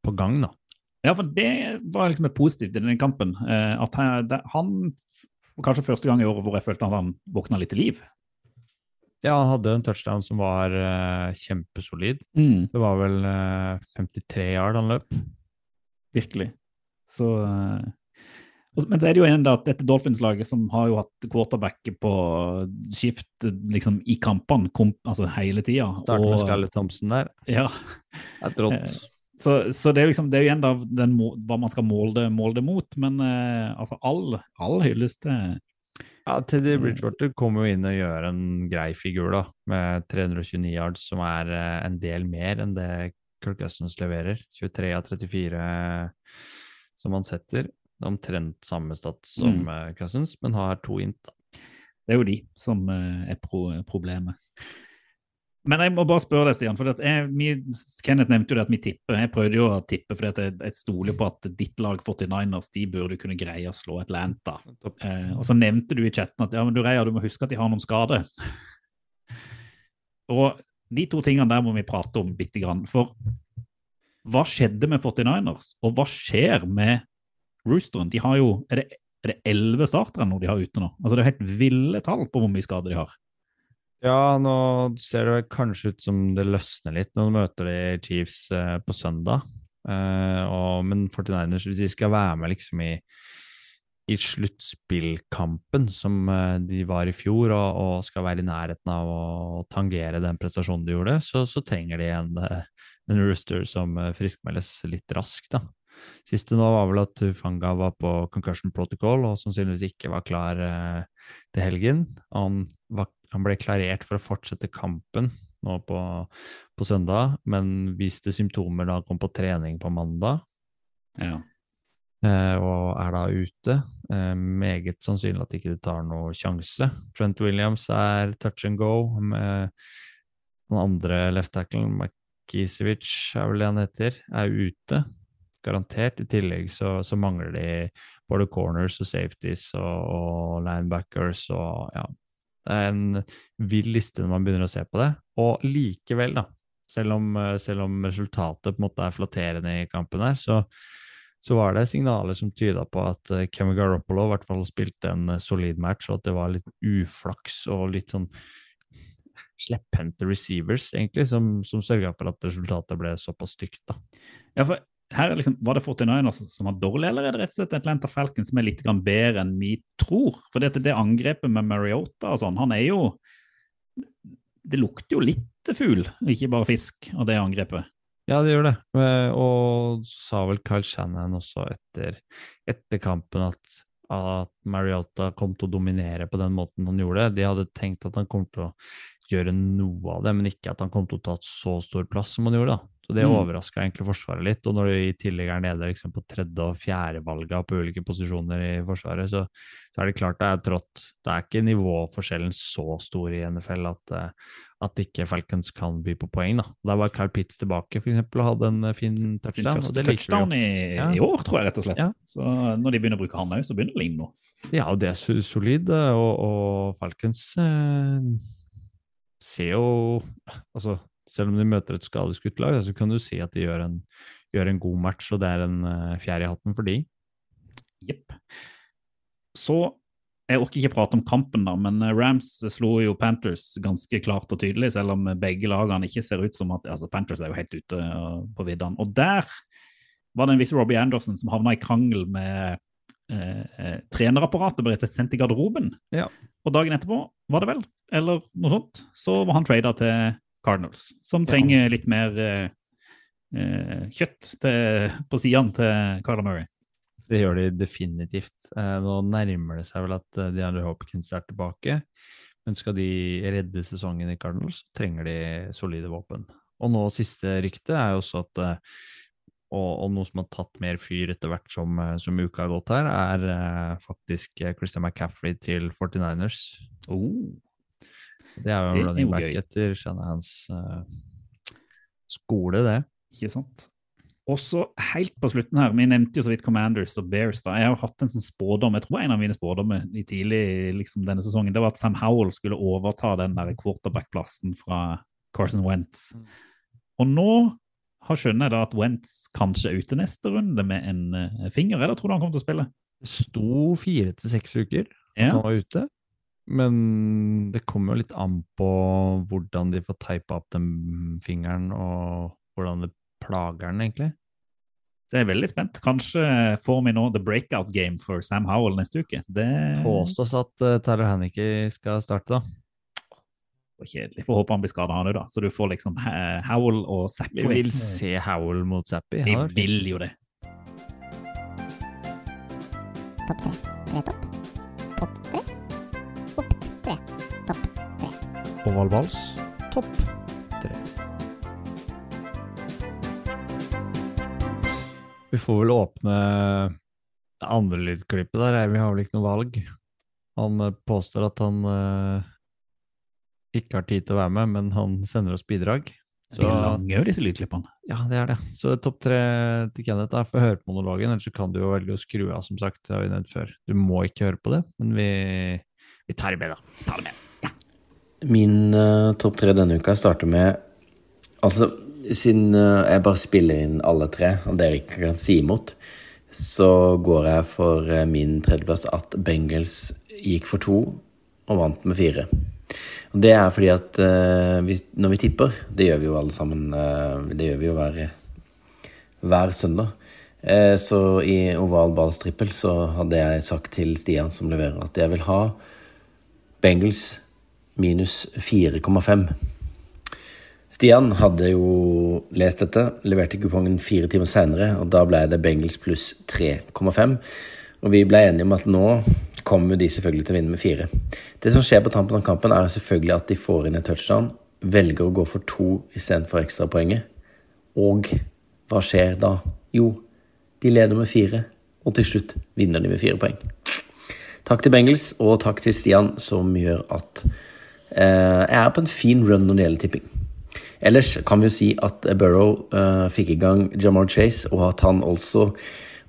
på gang, da. Ja, for det var liksom positivt i denne kampen. Eh, at han, Kanskje første gang i året hvor jeg følte at han våkna litt til liv. Ja, han hadde en touchdown som var uh, kjempesolid. Det var vel uh, 53 yard han løp. Virkelig. Så eh, og- Men så er det jo en da at dette Dolphins-laget, som har jo hatt quarterback på skift liksom i kampene kom, altså hele tida Starter med Scarlett Thompson der. Ja, Et rått. Eh, så, så det er liksom, det er jo igjen da den, hva man skal måle det, måle det mot, men eh, altså all, all hyllest til Ja, Teddy Bridgewater kommer jo inn og gjør en grei figur, da, med 329 yards, som er eh, en del mer enn det Kirk Cousins leverer. 23 av 34 som han setter. Det er omtrent samme stats som Mm. eh, Cousins, men har to int. Det er jo de som eh, er pro problemet. Men jeg må bare spørre deg, Stian. for at jeg, vi, Kenneth nevnte jo det at vi tipper. Jeg prøvde jo å tippe fordi at jeg, jeg stoler på at ditt lag 49ers de burde kunne greie å slå Atlanta. Eh, og så nevnte du i chatten at ja, men du Reia, du må huske at de har noen skader. Og de to tingene der må vi prate om bitte grann. For hva skjedde med 49ers, og hva skjer med Roosteren? De har jo Er det er det elleve startere nå de har ute nå? Altså Det er jo helt ville tall på hvor mye skader de har. Ja, nå ser det vel kanskje ut som det løsner litt. når de møter de Chiefs eh, på søndag. Eh, og, men 49ers, hvis de skal være med liksom i, i sluttspillkampen som eh, de var i fjor, og, og skal være i nærheten av å tangere den prestasjonen de gjorde, så, så trenger de en, eh, en rooster som friskmeldes litt raskt. da. Siste nå var vel at Hufanga var på concussion protocol og sannsynligvis ikke var klar eh, til helgen. Han, var, han ble klarert for å fortsette kampen nå på, på søndag, men viste symptomer da han kom på trening på mandag Ja. eh, og er da ute. Eh, meget sannsynlig at ikke det tar noe sjanse. Trent Williams er touch and go. Med den andre left tacklen, Makisevic er vel det han heter, er ute. Garantert. I tillegg så, så mangler de både corners og safeties og, og linebackers og ja. Det er en vill liste når man begynner å se på det. Og likevel, da, selv om, selv om resultatet på en måte er flatterende i kampen her, så, så var det signaler som tyda på at eh, Kevin Garoppolo i hvert fall spilte en eh, solid match, og at det var litt uflaks og litt sånn slepphendte receivers, egentlig, som, som sørga for at resultatet ble såpass stygt, da. Ja, for her er liksom, Var det 49ers som var dårlig, eller er det rett og slett Atlanta Falcons som er litt bedre enn vi tror? For det, det angrepet med Mariota og sånn, han er jo det lukter jo litt fugl, ikke bare fisk, av det angrepet. Ja, det gjør det. Eh, Og så sa vel Kyle Shannon også etter, etter kampen at, at Mariota kom til å dominere på den måten han gjorde. De hadde tenkt at han kom til å gjøre noe av det, men ikke at han kom til å ta så stor plass som han gjorde. da. Så Det Mm. overraska egentlig Forsvaret litt. Og når de i tillegg er nede liksom, på tredje- og fjerdevalga på ulike posisjoner i Forsvaret, så, så er det klart det er trått. Det er ikke nivåforskjellen så stor i NFL at, eh, at ikke Falcons kan by på poeng. da. Der var Carl Pitts tilbake for eksempel, og hadde en eh, fin touchdown. Fin første touchdown i, Ja. i år, tror jeg, rett og slett. Ja. Så når de begynner å bruke han òg, så begynner det å ligne noe. Ja, og det er solid, eh, og, og Falcons eh, ser jo Altså, selv om de møter et skadeskutt lag, så kan du si at de gjør en, gjør en god match, og det er en uh, fjerde i hatten for de. Jepp. Så Jeg orker ikke prate om kampen, da, men eh, Rams slo jo Panthers ganske klart og tydelig, selv om begge lagene ikke ser ut som at altså Panthers er jo helt ute uh, på viddene. Og der var det en viss Robbie Anderson som havna i krangel med eh, eh, trenerapparatet, ble rett sendt i garderoben. Ja. Og dagen etterpå, var det vel, eller noe sånt, så var han trada til Cardinals, som trenger litt mer eh, eh, kjøtt til, på sidene til Carla Murray. Det gjør de definitivt. Eh, nå nærmer det seg vel at uh, DeAndre Hopkins er tilbake, men skal de redde sesongen i Cardinals, trenger de solide våpen. Og nå siste rykte er jo også at eh, og, og noe som har tatt mer fyr etter hvert som, eh, som uka har gått her, er eh, faktisk eh, Christian McCaffrey til 49ers. Oh. Det er jo en running back gøy. etter Shanahans uh, skole, det. Ikke sant? Og så helt på slutten her, vi nevnte jo så vidt Commanders og Bears. da, Jeg har hatt en sånn spådom, jeg tror en av mine spådommer i tidlig liksom denne sesongen, det var at Sam Howell skulle overta den der quarterback-plassen fra Carson Wentz. Og nå har skjønner jeg da at Wentz kanskje er ute neste runde med en eh, finger, eller tror du han kommer til å spille? Det sto fire til seks uker at Ja, han var ute. Men det kommer jo litt an på hvordan de får teipa opp den fingeren, og hvordan det plager den, egentlig. så jeg er veldig spent. Kanskje får vi nå the breakout game for Sam Howell neste uke. Det Påstås at uh, Tyler Hannicky skal starte, da. var kjedelig. Får håpe han blir skada, han òg, da. Så du får liksom eh, Howell og Zappi. Vi vil se Howell mot Zappi. Vi vil jo det. Topp tre. Tre topp. Oval vals, topp tre. Vi får vel åpne det andre lydklippet der. Vi har vel ikke noe valg. Han eh, påstår at han eh, ikke har tid til å være med, men han sender oss bidrag. De er lange jo, disse lydklippene. ja, det er det. Så topp tre til Kenneth er for å høre på monologen, ellers så kan du jo velge å skru av, som sagt. Det har vi nevnt før. Du må ikke høre på det, men vi, vi tar det med, da. Tar det med. Min uh, topp tre denne uka starter med Altså, siden uh, jeg bare spiller inn alle tre, og dere ikke kan si imot, så går jeg for uh, min tredjeplass at Bengals gikk for to og vant med fire. Og det er fordi at vi, når vi tipper, det gjør vi jo alle sammen, det gjør vi jo hver, hver søndag. Så i oval ballstrippel så hadde jeg sagt til Stian som leverer, at jeg vil ha Bengals minus 4,5. Stian hadde jo lest dette, leverte kupongen fire timer seinere, og da ble det Bengels pluss 3,5. Og vi ble enige om at nå kommer de selvfølgelig til å vinne med fire. Det som skjer på tampen av kampen, er selvfølgelig at de får inn en touchdown, velger å gå for to istedenfor ekstrapoenget. Og hva skjer da? Jo, de leder med fire, og til slutt vinner de med fire poeng. Takk til Bengels, og takk til Stian, som gjør at jeg er på en fin run når det gjelder tipping. Ellers kan vi jo si at Burrow eh, fikk i gang Jamar Chase, og at han også,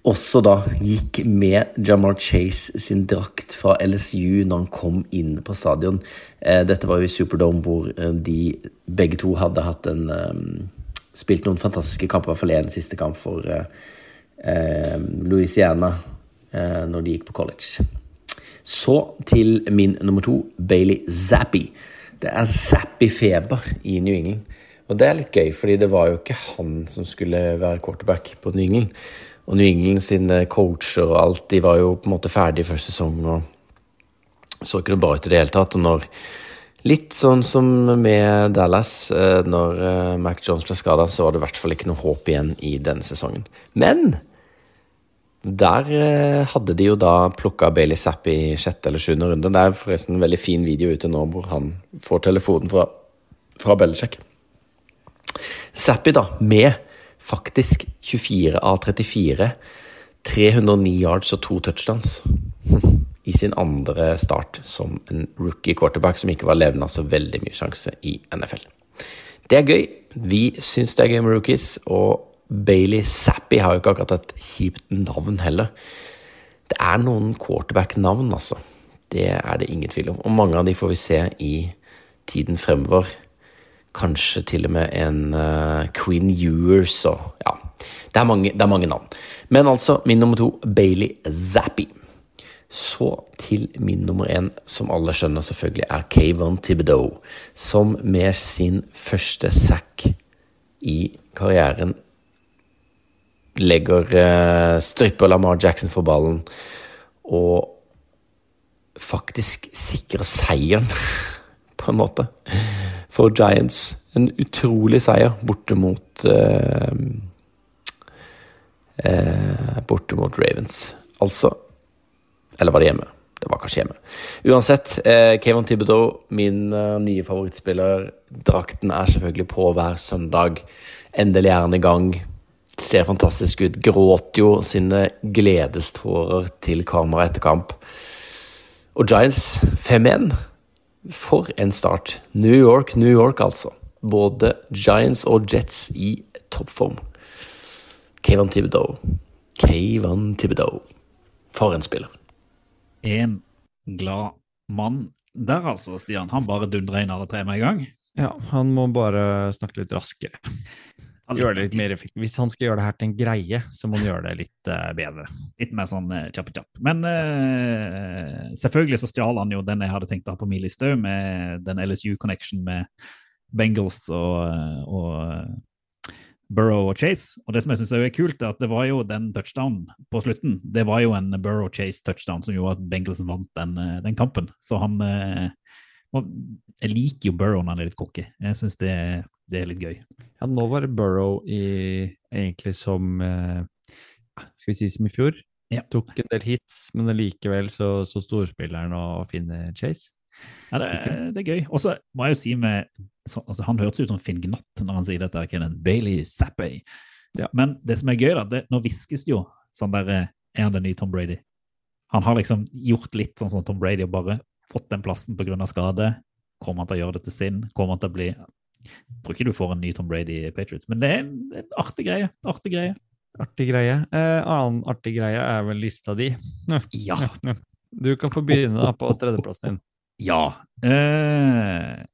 også da gikk med Jamar Chase sin drakt fra LSU når han kom inn på stadion. Eh, dette var jo i Superdome, hvor eh, de begge to hadde hatt en eh, Spilt noen fantastiske kamper, i hvert fall én siste kamp for eh, eh, Louisiana eh, når de gikk på college. Så til min nummer to, Bailey Zappi. Det er Zappi-feber i New England. Og det er litt gøy, fordi det var jo ikke han som skulle være quarterback på New England. Og New England sine coacher og alt, de var jo på en måte ferdige første sesong og så ikke noe bra ut i det hele tatt. Og når Litt sånn som med Dallas. eh, Når eh, Mac Jones ble skada, så var det i hvert fall ikke noe håp igjen i denne sesongen. Men der eh, hadde de jo da plukka Bailey Zapp i sjette eller sjuende runde. Det er forresten en veldig fin video ute nå hvor han får telefonen fra, fra Belichick. Zappi, da, med faktisk 24 av 34, 309 yards og to touchdowns i sin andre start som en rookie quarterback som ikke var levende av så veldig mye sjanse i NFL. Det er gøy. Vi syns det er gøy med rookies, og Bailey Zappi har jo ikke akkurat et kjipt navn heller. Det er noen quarterback-navn, altså. Det er det ingen tvil om. Og mange av de får vi se i tiden fremover. Kanskje til og med en uh, Queen Ewers og Ja. Det er, mange, det er mange navn. Men altså, min nummer to, Bailey Zappi. Så til min nummer én, som alle skjønner selvfølgelig er Kayvon Thibodeau, som med sin første sack i karrieren legger uh, stripper Lamar Jackson for ballen og faktisk sikrer seieren, på en måte, for Giants. En utrolig seier borte mot eh, eh, Borte mot Ravens. Altså Eller var det hjemme? Det var kanskje hjemme. Uansett, eh, Kevin Thibodeau, min eh, nye favorittspiller. Drakten er selvfølgelig på hver søndag. Endelig er han i gang. Ser fantastisk ut. Gråter jo sine gledestårer til kamera etter kamp. Og Giants 5-1. For en start. New York, New York, altså. Både Giants og Jets i toppform. Kayvon Thibodeau. Kayvon Thibodeau. For en spiller. En glad mann der, altså, Stian. Han bare dundrer inn alle tre med en gang. Ja, han må bare snakke litt raskere. Gjøre det litt mer effektivt. Hvis han skal gjøre det her til en greie, så må han gjøre det litt uh, bedre. Litt mer sånn kjapp-kjapp. Uh, Men uh, selvfølgelig så stjal han jo den jeg hadde tenkt å ha på min liste, med den LSU-connection med Bengals og, og Burrow og Chase. Og det som jeg syns er kult, er at det var jo den touchdownen på slutten. Det var jo en Burrow Chase-touchdown som gjorde at Bengals vant den, eh, den kampen. Så han eh, Jeg liker jo Burrow når han er litt cocky. Jeg syns det, det, er litt gøy. Ja, nå var det Burrow i, egentlig som eh, Skal vi si som i fjor. Ja. Tok en del hits, men likevel så, så storspilleren og finner Chase. Ja, det, det er gøy. Og så må jeg jo si med så, altså, Han hørtes ut som Finn Gnatt når han sier dette. Kenneth Bailey Zappay. Ja. Men det som er gøy, da, det, nå hviskes det jo sånn der eh, Er han den nye Tom Brady? Han har liksom gjort litt sånn som Tom Brady og bare fått den plassen pga. skade. Kommer han til å gjøre det til sin? Kommer han til å bli Jeg tror ikke du får en ny Tom Brady i Patriots, men det er en, en artig greie. Artig greie. Artig greie. Eh, annen artig greie er vel lista di. Ja. Du kan få begynne da på tredjeplassen din. Ja. Eh,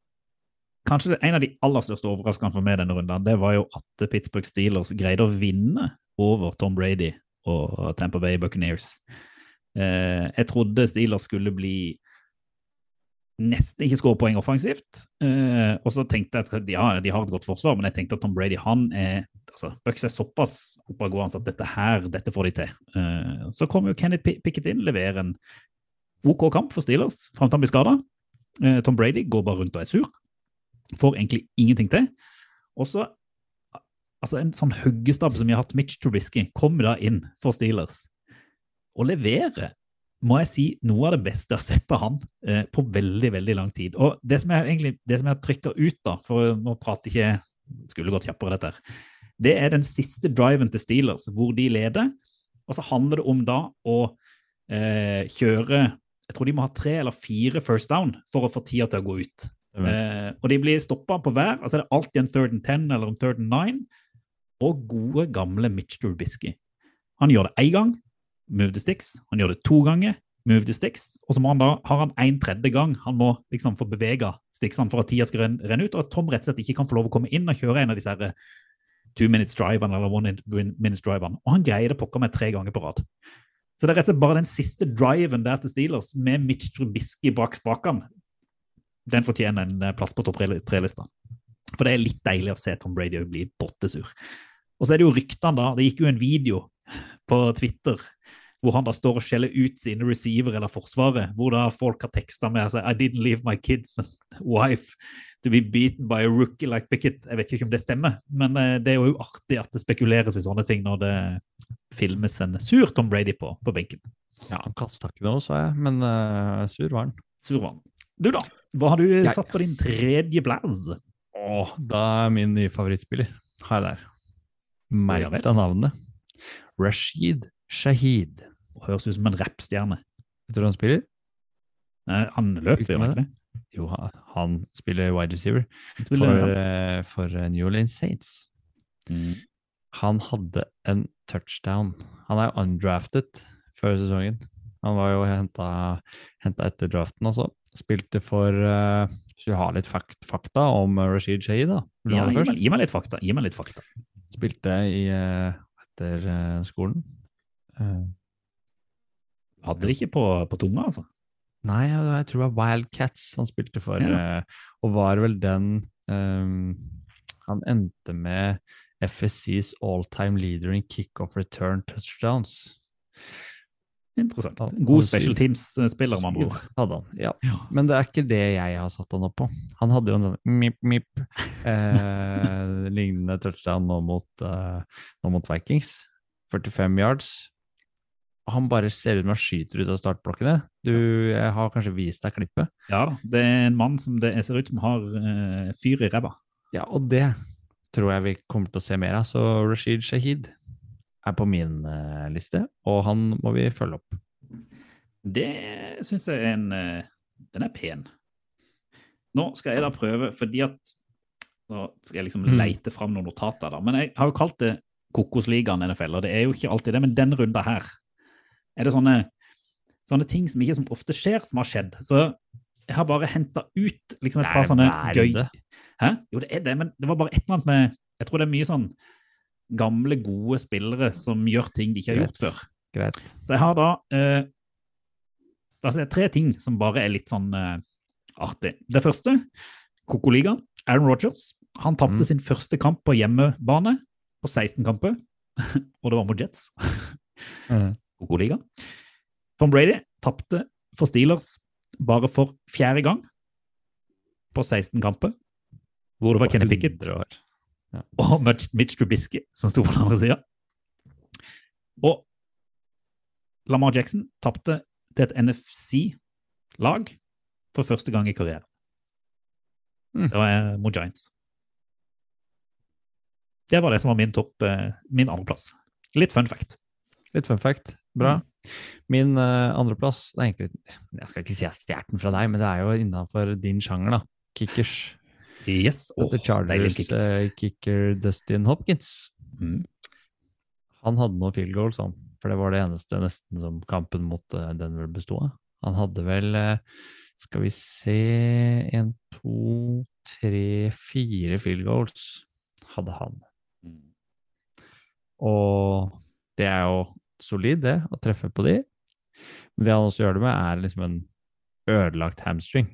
kanskje det, en av de aller største overraskelsene for meg denne runden, det var jo at Pittsburgh Steelers greide å vinne over Tom Brady og Tampa Bay Buccaneers. Eh, jeg trodde Steelers skulle bli nesten ikke skåre poeng offensivt. Eh, og så tenkte jeg at ja, de har et godt forsvar, men jeg tenkte at Tom Brady han er altså, Bucks er såpass oppadgående at dette her, dette får de til. Eh, så kommer jo Kenneth Pickett inn, leverer en OK kamp for Steelers fram til han blir skada. Eh, Tom Brady går bare rundt og er sur. Får egentlig ingenting til. Og så altså En sånn huggestabbe som vi har hatt, Mitch Trubisky, kommer da inn for Steelers og leverer må jeg si, noe av det beste jeg har sett av han eh, på veldig veldig lang tid. Og Det som jeg egentlig, det som jeg trykker ut, da, for nå prater ikke skulle gått kjappere dette, her, det er den siste driven til Steelers, hvor de leder. Og så handler det om da å eh, kjøre Jeg tror de må ha tre eller fire first down for å få tida til å gå ut. Eh, og de blir stoppa på hver. altså Det er alltid en third and ten eller en third and nine. Og gode, gamle Mitch Trubisky. Han gjør det én gang, move the sticks. Han gjør det to ganger, move the sticks. Og så må han da, har han en tredje gang han må liksom få bevega sticksene for at tida skal renne, renne ut, og at Tom rett og slett ikke kan få lov å komme inn og kjøre en av disse her two minutes drivene eller one minutes drivene. Og han greier det pokker meg tre ganger på rad. Så det er rett og slett bare den siste driven der til Steelers, med Mitch Trubisky bak spakene, den fortjener en plass på topp tre-lista. For det er litt deilig å se Tom Brady bli bottesur. Og så er det jo ryktene, da. Det gikk jo en video på Twitter hvor han da står og skjeller ut sine receiver eller forsvaret, hvor da folk har teksta med altså, I didn't leave my kids and wife to be beaten by a rookie like Pickett. Jeg vet ikke om det stemmer, men eh, det er jo artig at det spekuleres i sånne ting når det filmes en sur Tom Brady på, på benken. Ja, han kasta ikke noe, sa jeg, men uh, sur var han. Sur var han. Du, da? Hva har du Jeg- satt på din tredje plass? Åh, da er min nye favorittspiller. Har jeg der. Merk deg navnet. Rashid Shahid. Høres ut som en rappstjerne. Vet du hva han spiller? Nei, Han løper, gjør han ikke det? Jo, han- spiller wide receiver spiller, for, eh, for eh, New Orleans Saints. Mm. Han hadde en touchdown. Han er undrafted før sesongen. Han var jo henta etter draften altså. Spilte for uh, Skal vi ha litt fakt, fakta om Rashid Shahid, da? Ja, gi, meg, gi meg litt fakta. Gi meg litt fakta. Spilte i eh, etter eh, skolen. Eh, Hadde det ikke på, på tunga, altså. Nei, jeg, tror det var Wildcats han spilte for, Ja. eh, og var vel den um, Han endte med FSCs all-time leader in kickoff return touchdowns. Interessant. God special teams-spiller, med andre ord. Hadde han, ja. Ja. Men det er ikke det jeg har satt han opp på. Han hadde jo en sånn mip-mip eh, lignende touchdown nå mot, eh, nå mot Vikings. 45 yards. Han bare ser ut som han skyter ut av startblokkene. Du, jeg har kanskje vist deg klippet. Ja da. Det er en mann som det ser ut som har eh, fyr i ræva. Ja, og det tror jeg vi kommer til å se mer av. Så Rashid Shahid er på min eh, liste, og han må vi følge opp. Det syns jeg er en eh, Den er pen. Nå skal jeg da prøve, fordi at Nå skal jeg liksom Mm. leite fram noen notater, da. Men jeg har jo kalt det Kokosligaen NFL, og det er jo ikke alltid det. Men den runda her er det sånne, sånne ting som ikke som ofte skjer, som har skjedd. Så jeg har bare henta ut liksom et par sånne gøy. Hæ? Jo, det er det, men det var bare et eller annet med Jeg tror det er mye sånn gamle, gode spillere som gjør ting de ikke har Greit. gjort før. Greit. Så jeg har da eh, altså det er tre ting som bare er litt sånn eh, artig. Det første, Kokoligaen. Aaron Rodgers. Han tapte Mm. sin første kamp på hjemmebane på 16 kamper, og det var mot Jets. Mhm. Kokoligaen. Tom Brady tapte for Steelers bare for fjerde gang på 16 kamper, hvor det var Kenny Pickett 100 og Mitch Trubisky som sto på den andre sida. Og Lamar Jackson tapte til et NFC-lag for første gang i karrieren. Mm. Det var eh, mot Giants. Det var det som var min topp, eh, min andreplass. Litt fun fact. Litt fun fact. Bra. Min uh, andreplass Jeg skal ikke si jeg stjal den fra deg, men det er jo innafor din sjanger, da. Kickers. Yes. At The Chargers eh, kicker Dustin Hopkins. Mm. Han hadde noen field goals, han. For det var det eneste nesten som kampen mot eh, Denver besto av. Han hadde vel eh, Skal vi se En, to, tre, fire field goals hadde han. Og det er jo solid, det, å treffe på de. Men det han også gjør det med, er liksom en ødelagt hamstring.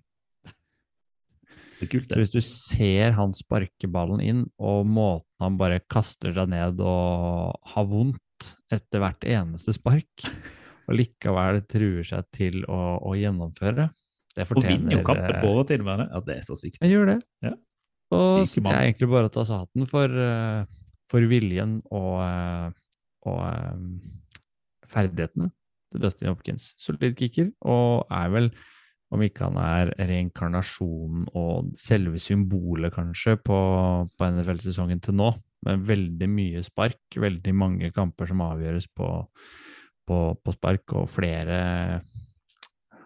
Det er kult, Så hvis du ser han sparke ballen inn, og måten han bare kaster seg ned og har vondt etter hvert eneste spark, og likevel truer seg til å, å gjennomføre, det fortjener, Og vinner jo kampen eh, på overtid med det. Ja, det er så sykt. Jeg gjør det. Ja. Og så det jeg egentlig bare å ta saten for, eh, for viljen og, eh, og ferdighetene til Dustin Hopkins. Solid kicker, og er vel, om ikke han er reinkarnasjonen og selve symbolet kanskje på, på NFL-sesongen til nå, med veldig mye spark, veldig mange kamper som avgjøres på, på, på spark, og flere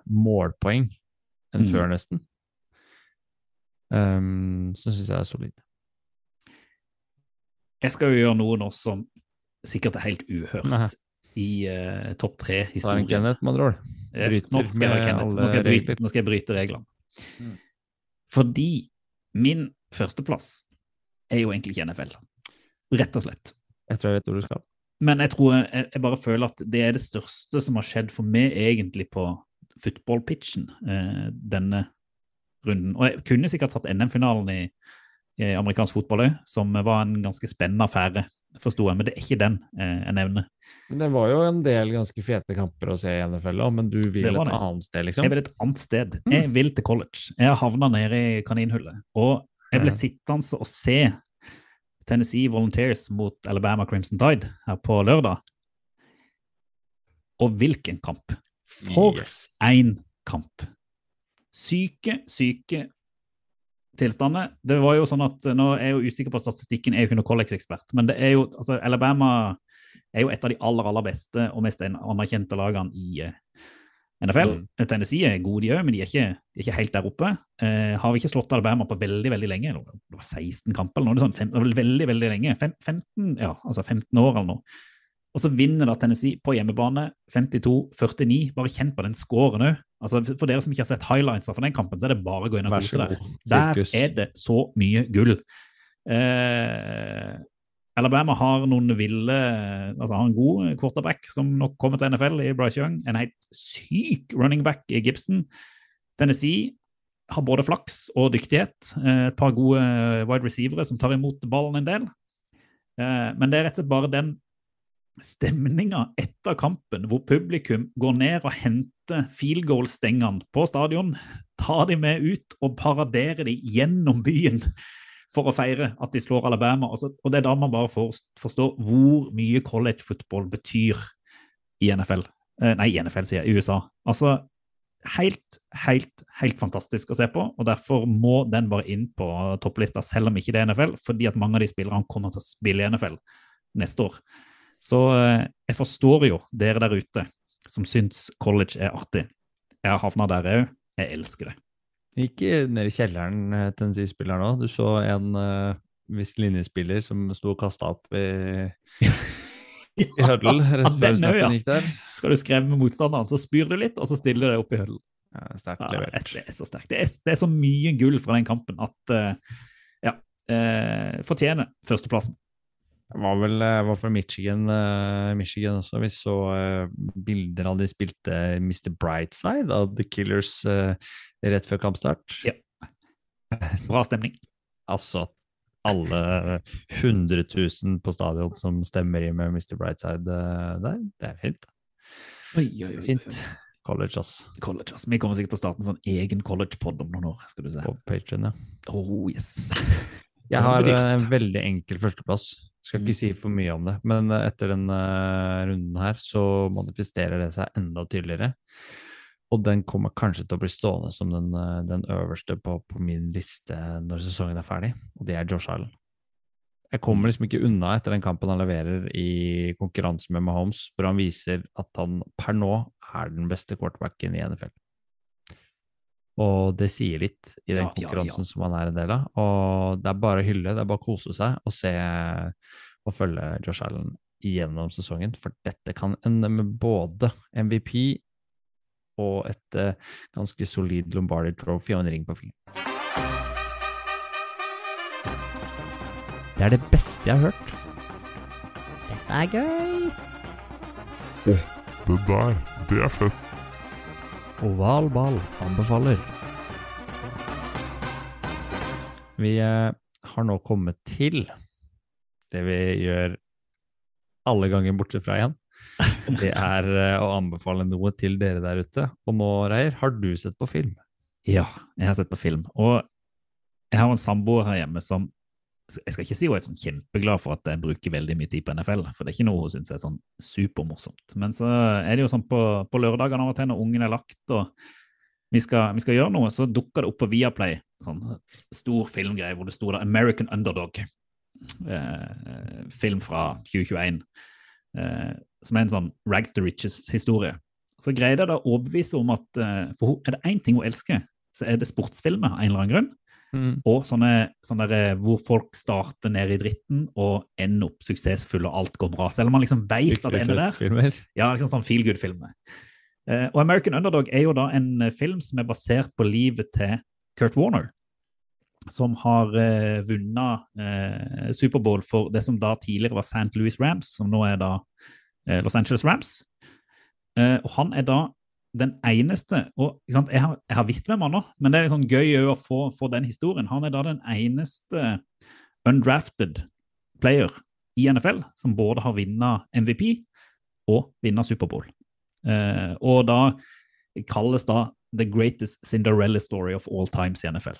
målpoeng enn Mm. før, nesten. Um, så syns jeg det er solid. Jeg skal jo gjøre noe nå som sikkert er helt uhørt Nei. I uh, topp er tre-historien. Kenneth, med andre ord. Nå skal jeg bryte, nå skal jeg bryte reglene. Mm. Fordi min førsteplass er jo egentlig ikke NFL. Rett og slett. Jeg tror jeg vet hvor du skal. Men jeg tror jeg, jeg bare føler at det er det største som har skjedd for meg egentlig på football-pitchen eh, denne runden. Og jeg kunne sikkert satt NM-finalen i, i amerikansk fotball òg, som var en ganske spennende affære. Forsto jeg, men det er ikke den eh, jeg nevner. Men det var jo en del ganske fete kamper å se i NFL men du vil et annet sted, liksom? Jeg vil et annet sted. Mm. Jeg vil til college. Jeg har havna nede i kaninhullet. Og jeg ble Ja. sittende og se Tennessee Volunteers mot Alabama Crimson Tide her på lørdag. Og hvilken kamp! For Yes. en kamp! Syke, syke tilstander. Det var jo sånn at Nå er jeg jo usikker på statistikken, jeg er jo ikke noen college-ekspert, men det er jo, altså Alabama er jo et av de aller aller beste og mest anerkjente lagene i NFL. NFL. Tennessee er gode, de òg, men de er, ikke, de er ikke helt der oppe. Eh, har vi ikke slått Alabama på veldig veldig lenge? Det var 16 kamper eller noe sånt. Fem, veldig, veldig lenge. Fem, 15, ja, altså 15 år eller noe. Og så vinner da Tennessee på hjemmebane 52-49. Bare kjenn på den scoren òg. Altså, for dere som ikke har sett highlights fra den kampen, så er det bare å gå inn og kose der. Der er det så mye gull. Eh, Alabama har noen ville altså har en god quarterback som nok kommer til NFL i Bryce Young. En helt syk running back i Gibson. Tennessee har både flaks og dyktighet. Eh, et par gode wide receivere som tar imot ballen en del. Eh, men det er rett og slett bare den stemninga etter kampen, hvor publikum går ned og henter field goal-stengene på stadion, tar de med ut og paraderer de gjennom byen for å feire at de slår Alabama. Og, det er da man bare får, forstår hvor mye college football betyr i NFL. Eh, nei, i NFL, sier jeg, i USA. Altså, helt, helt, helt fantastisk å se på, og derfor må den bare inn på topplista, selv om ikke det er NFL, fordi at mange av de spillerne kommer til å spille i NFL neste år. Så eh, jeg forstår jo dere der ute som syns college er artig. Jeg har havna der òg. Jeg elsker det. Ikke ned i kjelleren til en spiller nå. Du så en uh, viss linjespiller som sto og kasta opp i, i høddel rett før snappen ja. gikk der. Skal du skremme motstanderen, så spyr du litt, og så stiller du deg opp i høddel. Ja, sterkt Ja, levert. det er så sterkt. Det er, det er så mye gull fra den kampen at uh, ja, uh, fortjener førsteplassen. Det var vel eh, var fra Michigan, eh, Michigan også. Vi så eh, bilder av de spilte Mr. Brightside av The Killers rett før kampstart. Ja. Bra stemning. Altså alle 100 000 på stadion som stemmer i med Mr. Brightside der. Det er fint. Oi, oi, oi, Fint. College, ass. College, ass. Vi kommer sikkert til å starte en sånn egen college-pod om noen år. skal du se. På Patreon, ja. Oh, yes. Jeg har en veldig enkel førsteplass. Skal ikke si for mye om det, men eh, etter denne runden her så manifesterer det seg enda tydeligere. Og den kommer kanskje til å bli stående som den, eh, den øverste på, på min liste når sesongen er ferdig, og det er Josh Allen. Jeg kommer liksom ikke unna etter den kampen han leverer i konkurranse med Mahomes, hvor han viser at han per nå er den beste quarterbacken i NFL. Og det sier litt i den Ja, ja, ja. konkurransen som han er en del av. Og det er bare å hylle, det er bare å kose seg og se og følge Josh Allen gjennom sesongen. For dette kan ende med både MVP og et eh, ganske solid Lombardi Trophy og en ring på fingeren. Det er det beste jeg har hørt. Dette er gøy. Det der, det er fett. Oval ball anbefaler. Vi eh, har nå kommet til det vi gjør alle ganger bortsett fra igjen. Det er eh, å anbefale noe til dere der ute. Og nå, Reier, har du sett på film? Ja, jeg har sett på film. Og jeg har en samboer her hjemme som Jeg skal ikke si hun er sånn kjempeglad for at jeg bruker veldig mye tid på NFL, for det er ikke noe hun syns er sånn supermorsomt. Men så er det jo sånn på, på lørdagene av og til når ungen er lagt og vi skal, vi skal gjøre noe, så dukker det opp på Viaplay sånn stor filmgreie hvor det sto American Underdog. Eh, film fra 2021. Eh, som er en sånn rags to riches-historie. Så greide jeg da å overbevise om at eh, for er det én ting hun elsker, så er det sportsfilmer av en eller annen grunn. Og sånne, sånne der, eh, hvor folk starter nede i dritten og ender opp suksessfulle og alt går bra. Selv om man liksom vet at det ender der. Filmer. Ja, liksom sånn feel good-filmer. Uh, og American Underdog er jo da en eh, film som er basert på livet til Kurt Warner. Som har uh, vunnet uh, Superbowl for det som da tidligere var St. Louis Rams, som nå er da eh, Los Angeles Rams. Eh, og han er da den eneste og sant, jeg, har, jeg har visst hvem han er, men det er liksom gøy å få, få den historien. Han er da den eneste undrafted player i NFL som både har vunnet MVP og vunnet Superbowl. Eh, og da kalles da The Greatest Cinderella Story of All Times i NFL.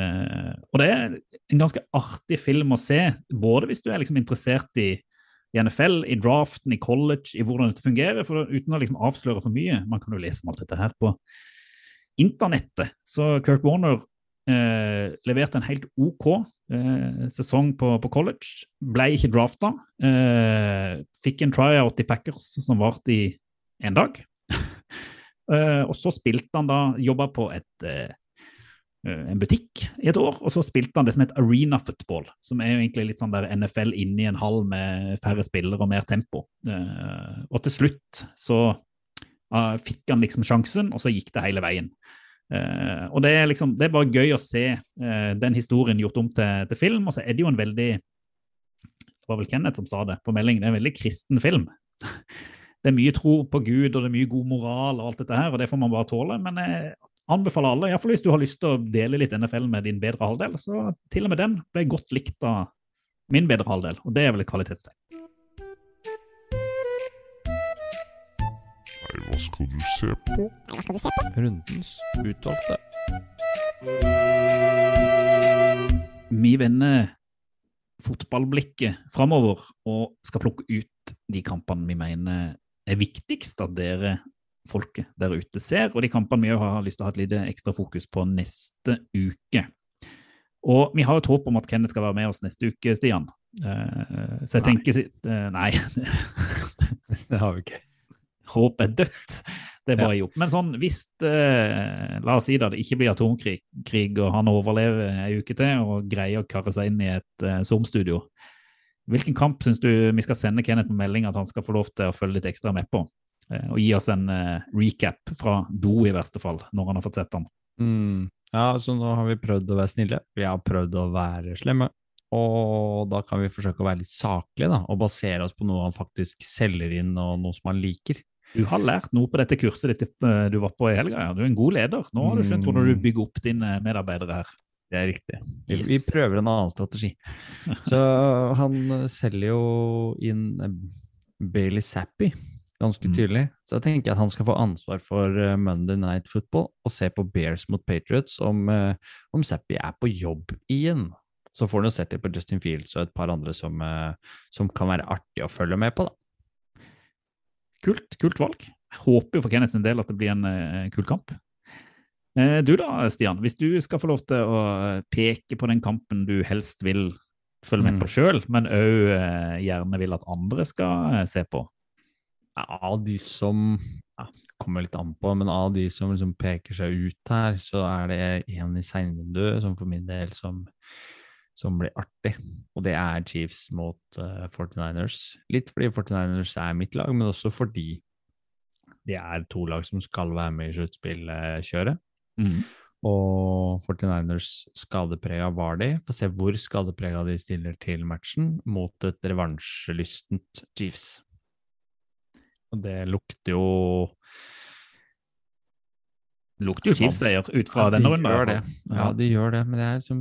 Eh, og det er en ganske artig film å se, både hvis du er liksom interessert i, i NFL, i draften, i college, i hvordan dette fungerer, for uten å liksom avsløre for mye. Man kan jo lese om alt dette her på internettet. Så Kurt Warner eh, leverte en helt OK eh, sesong på, på, college. Ble ikke drafta. Eh, fikk en tryout i Packers som varte i en dag. Eh, og så spilte han da, jobba på et eh, en butikk i et år, og så spilte han det som het arena football, som er jo egentlig litt sånn der NFL inni en hall med færre spillere og mer tempo. Uh, og til slutt så uh, fikk han liksom sjansen, og så gikk det hele veien. Og det er liksom, det er bare gøy å se den historien gjort om til, til, film, og så er det jo en veldig Det var vel Kenneth som sa det på melding, det er en veldig kristen film. Det er mye tro på Gud, og det er mye god moral og alt dette her, og det får man bare tåle. Men jeg anbefaler alle, iallfall hvis du har lyst til å dele litt NFL med din bedre halvdel, så til og med den ble godt likt av min bedre halvdel, og det er vel et kvalitetstegn. Nei, hva skal du se på? Hva skal du se på? Rundens utvalgte. Vi vender fotballblikket framover og skal plukke ut de kampene vi mener er viktigst at dere folket der ute ser, og de kampene vi har lyst til å ha et lite ekstra fokus på neste uke. Og vi har et håp om at Kenneth skal være med oss neste uke, Stian. Uh, så jeg nei. tenker uh, Nei. det har vi ikke. Håp er dødt. Det er bare ja. gjort. Men sånn, hvis uh, la oss si da, det ikke blir atomkrig, krig, og han overlever ei uke til og greier å karre seg inn i et Zoom-studio, hvilken kamp syns du vi skal sende Kenneth på melding at han skal få lov til å følge litt ekstra med på? Eh, og gi oss en uh, recap fra do, i verste fall, når han har fått sett den. Mm. Ja, så nå har vi prøvd å være snille, vi har prøvd å være slemme. Og da kan vi forsøke å være litt saklige da, og basere oss på noe han faktisk selger inn, og noe som han liker. Du har lært noe på dette kurset ditt eh, du var på i helga. Ja. Du er en god leder. Nå har du skjønt hvordan du mm. bygger opp dine medarbeidere her. Det er riktig. Vi, yes. vi prøver en annen strategi. Så han selger jo inn Bailey Zappy ganske mm. tydelig. Så jeg tenker at han skal få ansvar for uh, Monday Night Football og se på Bears mot Patriots om, uh, om Zappi er på jobb igjen. Så får han jo sett litt på Justin Fields og et par andre som, uh, som kan være artig å følge med på, da. Kult, kult valg. Jeg håper jo for Kenneth sin del at det blir en kul kamp. Du da, Stian, hvis du skal få lov til å peke på den kampen du helst vil følge med mm. på sjøl, men òg gjerne vil at andre skal se på, av de som ja, kommer litt an på, men av de som liksom peker seg ut her, så er det en i seinvinduet som for min del som, som, blir artig. Og det er Chiefs mot uh, 49ers. Litt fordi 49ers er mitt lag, men også fordi det er to lag som skal være med i sluttspillkjøret. Mm. Og 49ers skadeprega var de. Få se hvor skadeprega de stiller til matchen mot et revansjelystent Chiefs. Og det lukter jo det lukter jo Chiefs-seier ut fra ja, denne runden. Ja, de gjør det, men jeg liksom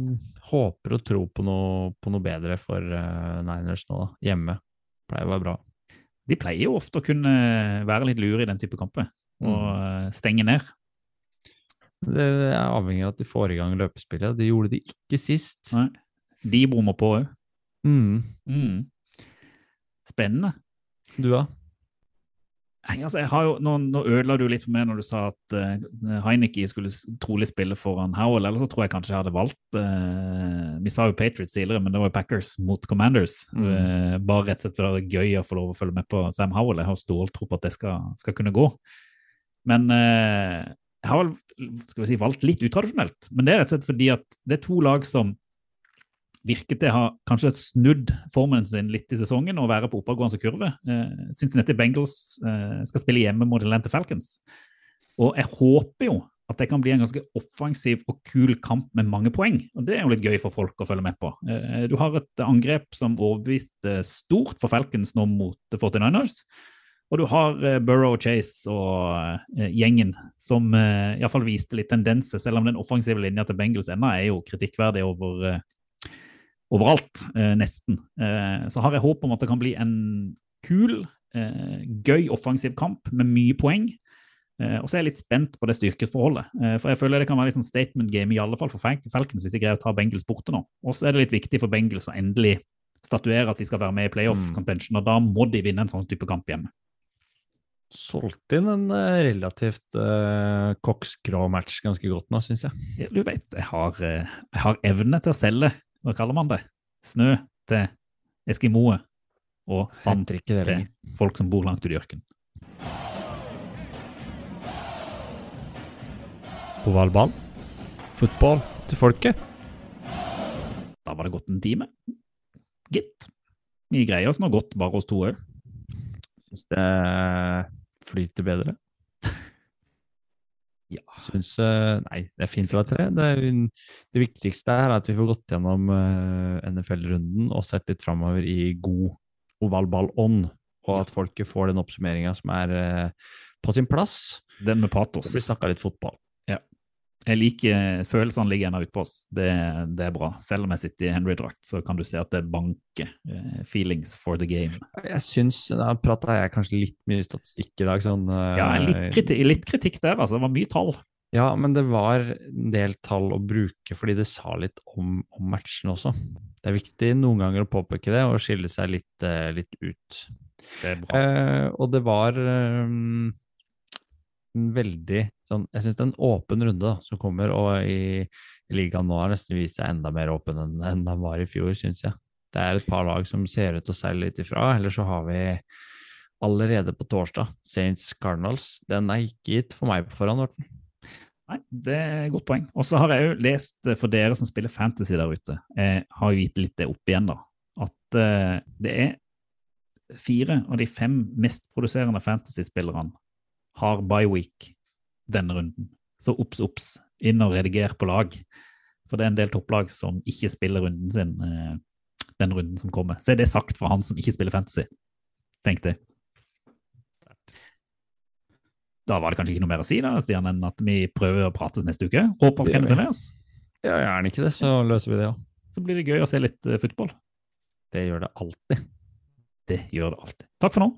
håper og tror på noe, på noe bedre for uh, Niners nå, da. hjemme. Pleier å være bra. De pleier jo ofte å kunne være litt lure i den type kamper, og mm. stenge ned. Det er avhengig av at de får i gang løpespillet. Det gjorde de ikke sist. Nei. De bommer på òg. Mm. Mm. Spennende. Du, da? Altså, jeg har jo, nå, nå ødela du litt for meg når du sa at uh, Heineke skulle trolig spille foran Howell. Eller så tror jeg kanskje jeg hadde valgt uh, Vi sa jo Patriots tidligere, men det var jo Packers mot Commanders. Mm. Uh, bare rett og slett for det er gøy å få lov å følge med på Sam Howell. Jeg har ståltro på at det skal, skal kunne gå. Men jeg har vel si, valgt litt utradisjonelt. Men det er rett og slett fordi at det er to lag som virket til å ha kanskje snudd formen sin litt i sesongen og være på oppadgående kurve. Eh, Cincinnati Bengals eh, skal spille hjemme mot Atlanta Falcons. Og jeg håper jo at det kan bli en ganske offensiv og kul kamp med mange poeng. Og Det er jo litt gøy for folk å følge med på. Eh, du har et angrep som overbeviste stort for Falcons nå mot 49ers. Og du har Burrow Chase og gjengen som iallfall viste litt tendenser, selv om den offensive linja til Bengals ennå er jo kritikkverdig over overalt, eh, nesten. Eh, så har jeg håp om at det kan bli en kul, eh, gøy offensiv kamp med mye poeng. Eh, og så er jeg litt spent på det styrkeforholdet. Eh, for jeg føler det kan være litt sånn statement game, i alle fall for Falcons, hvis de greier å ta Bengals borte nå. Og så er det litt viktig for Bengals å endelig statuere at de skal være med i playoff Mm. contention, og da må de vinne en sånn type kamp hjemme. Solgte inn en relativt uh, koksgrå match ganske godt nå, syns jeg. Du vet, jeg har, jeg har evne til å selge, hva kaller man det? Snø til eskimoer og sand til folk som bor langt ute i ørkenen. valgball. Fotball til folket. Da var det gått en time. Gitt. Vi greier oss nå godt bare oss to òg. Syns det flyter bedre. Ja, syns eh, Nei, det er fint å være tre. Det, det viktigste er at vi får gått gjennom eh, NFL-runden og sett litt framover i god ovalball-ånd. Og at folket får den oppsummeringa som er eh, på sin plass. Den med patos. Det blir snakka litt fotball. Jeg liker Følelsene ligger ennå ute på oss. Det, det er bra. Selv om jeg sitter i Henry-drakt, så kan du se at det banker. eh, feelings for the game. Jeg syns Da prata jeg kanskje litt mye statistikk i dag, sånn eh, Ja, litt kritikk, litt kritikk der, altså. Det var mye tall. Ja, men det var en del tall å bruke fordi det sa litt om, om matchen også. Det er viktig noen ganger å påpeke det og skille seg litt, eh, litt ut. Det er bra. Eh, og det var um, en veldig sånn Jeg syns det er en åpen runde da, som kommer, og i, ligaen nå har nesten vist seg enda mer åpen enn, enn den var i fjor, syns jeg. Det er et par lag som ser ut til å seile litt ifra, eller så har vi allerede på torsdag Saints Cardinals. Den er ikke gitt for meg på forhånd, Morten. Nei, det er et godt poeng. Og så har jeg jo lest eh, for dere som spiller fantasy der ute, jeg har jo gitt litt det opp igjen, da, at uh, det er fire av de fem mest produserende fantasy-spillerne har bye week denne runden. Så obs, obs, inn og rediger på lag. For det er en del topplag som ikke spiller runden sin eh, den runden som kommer. Så er det sagt fra han som ikke spiller fantasy. Tenk det. Da var det kanskje ikke noe mer å si da, Stian, enn at vi prøver å prates neste uke. Håper han kan er med oss. Ja, gjerne ikke det, så løser vi det òg. Så blir det gøy å se litt uh, fotball. Det gjør det alltid. Det gjør det alltid. Takk for nå,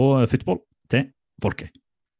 og football fotball til folket.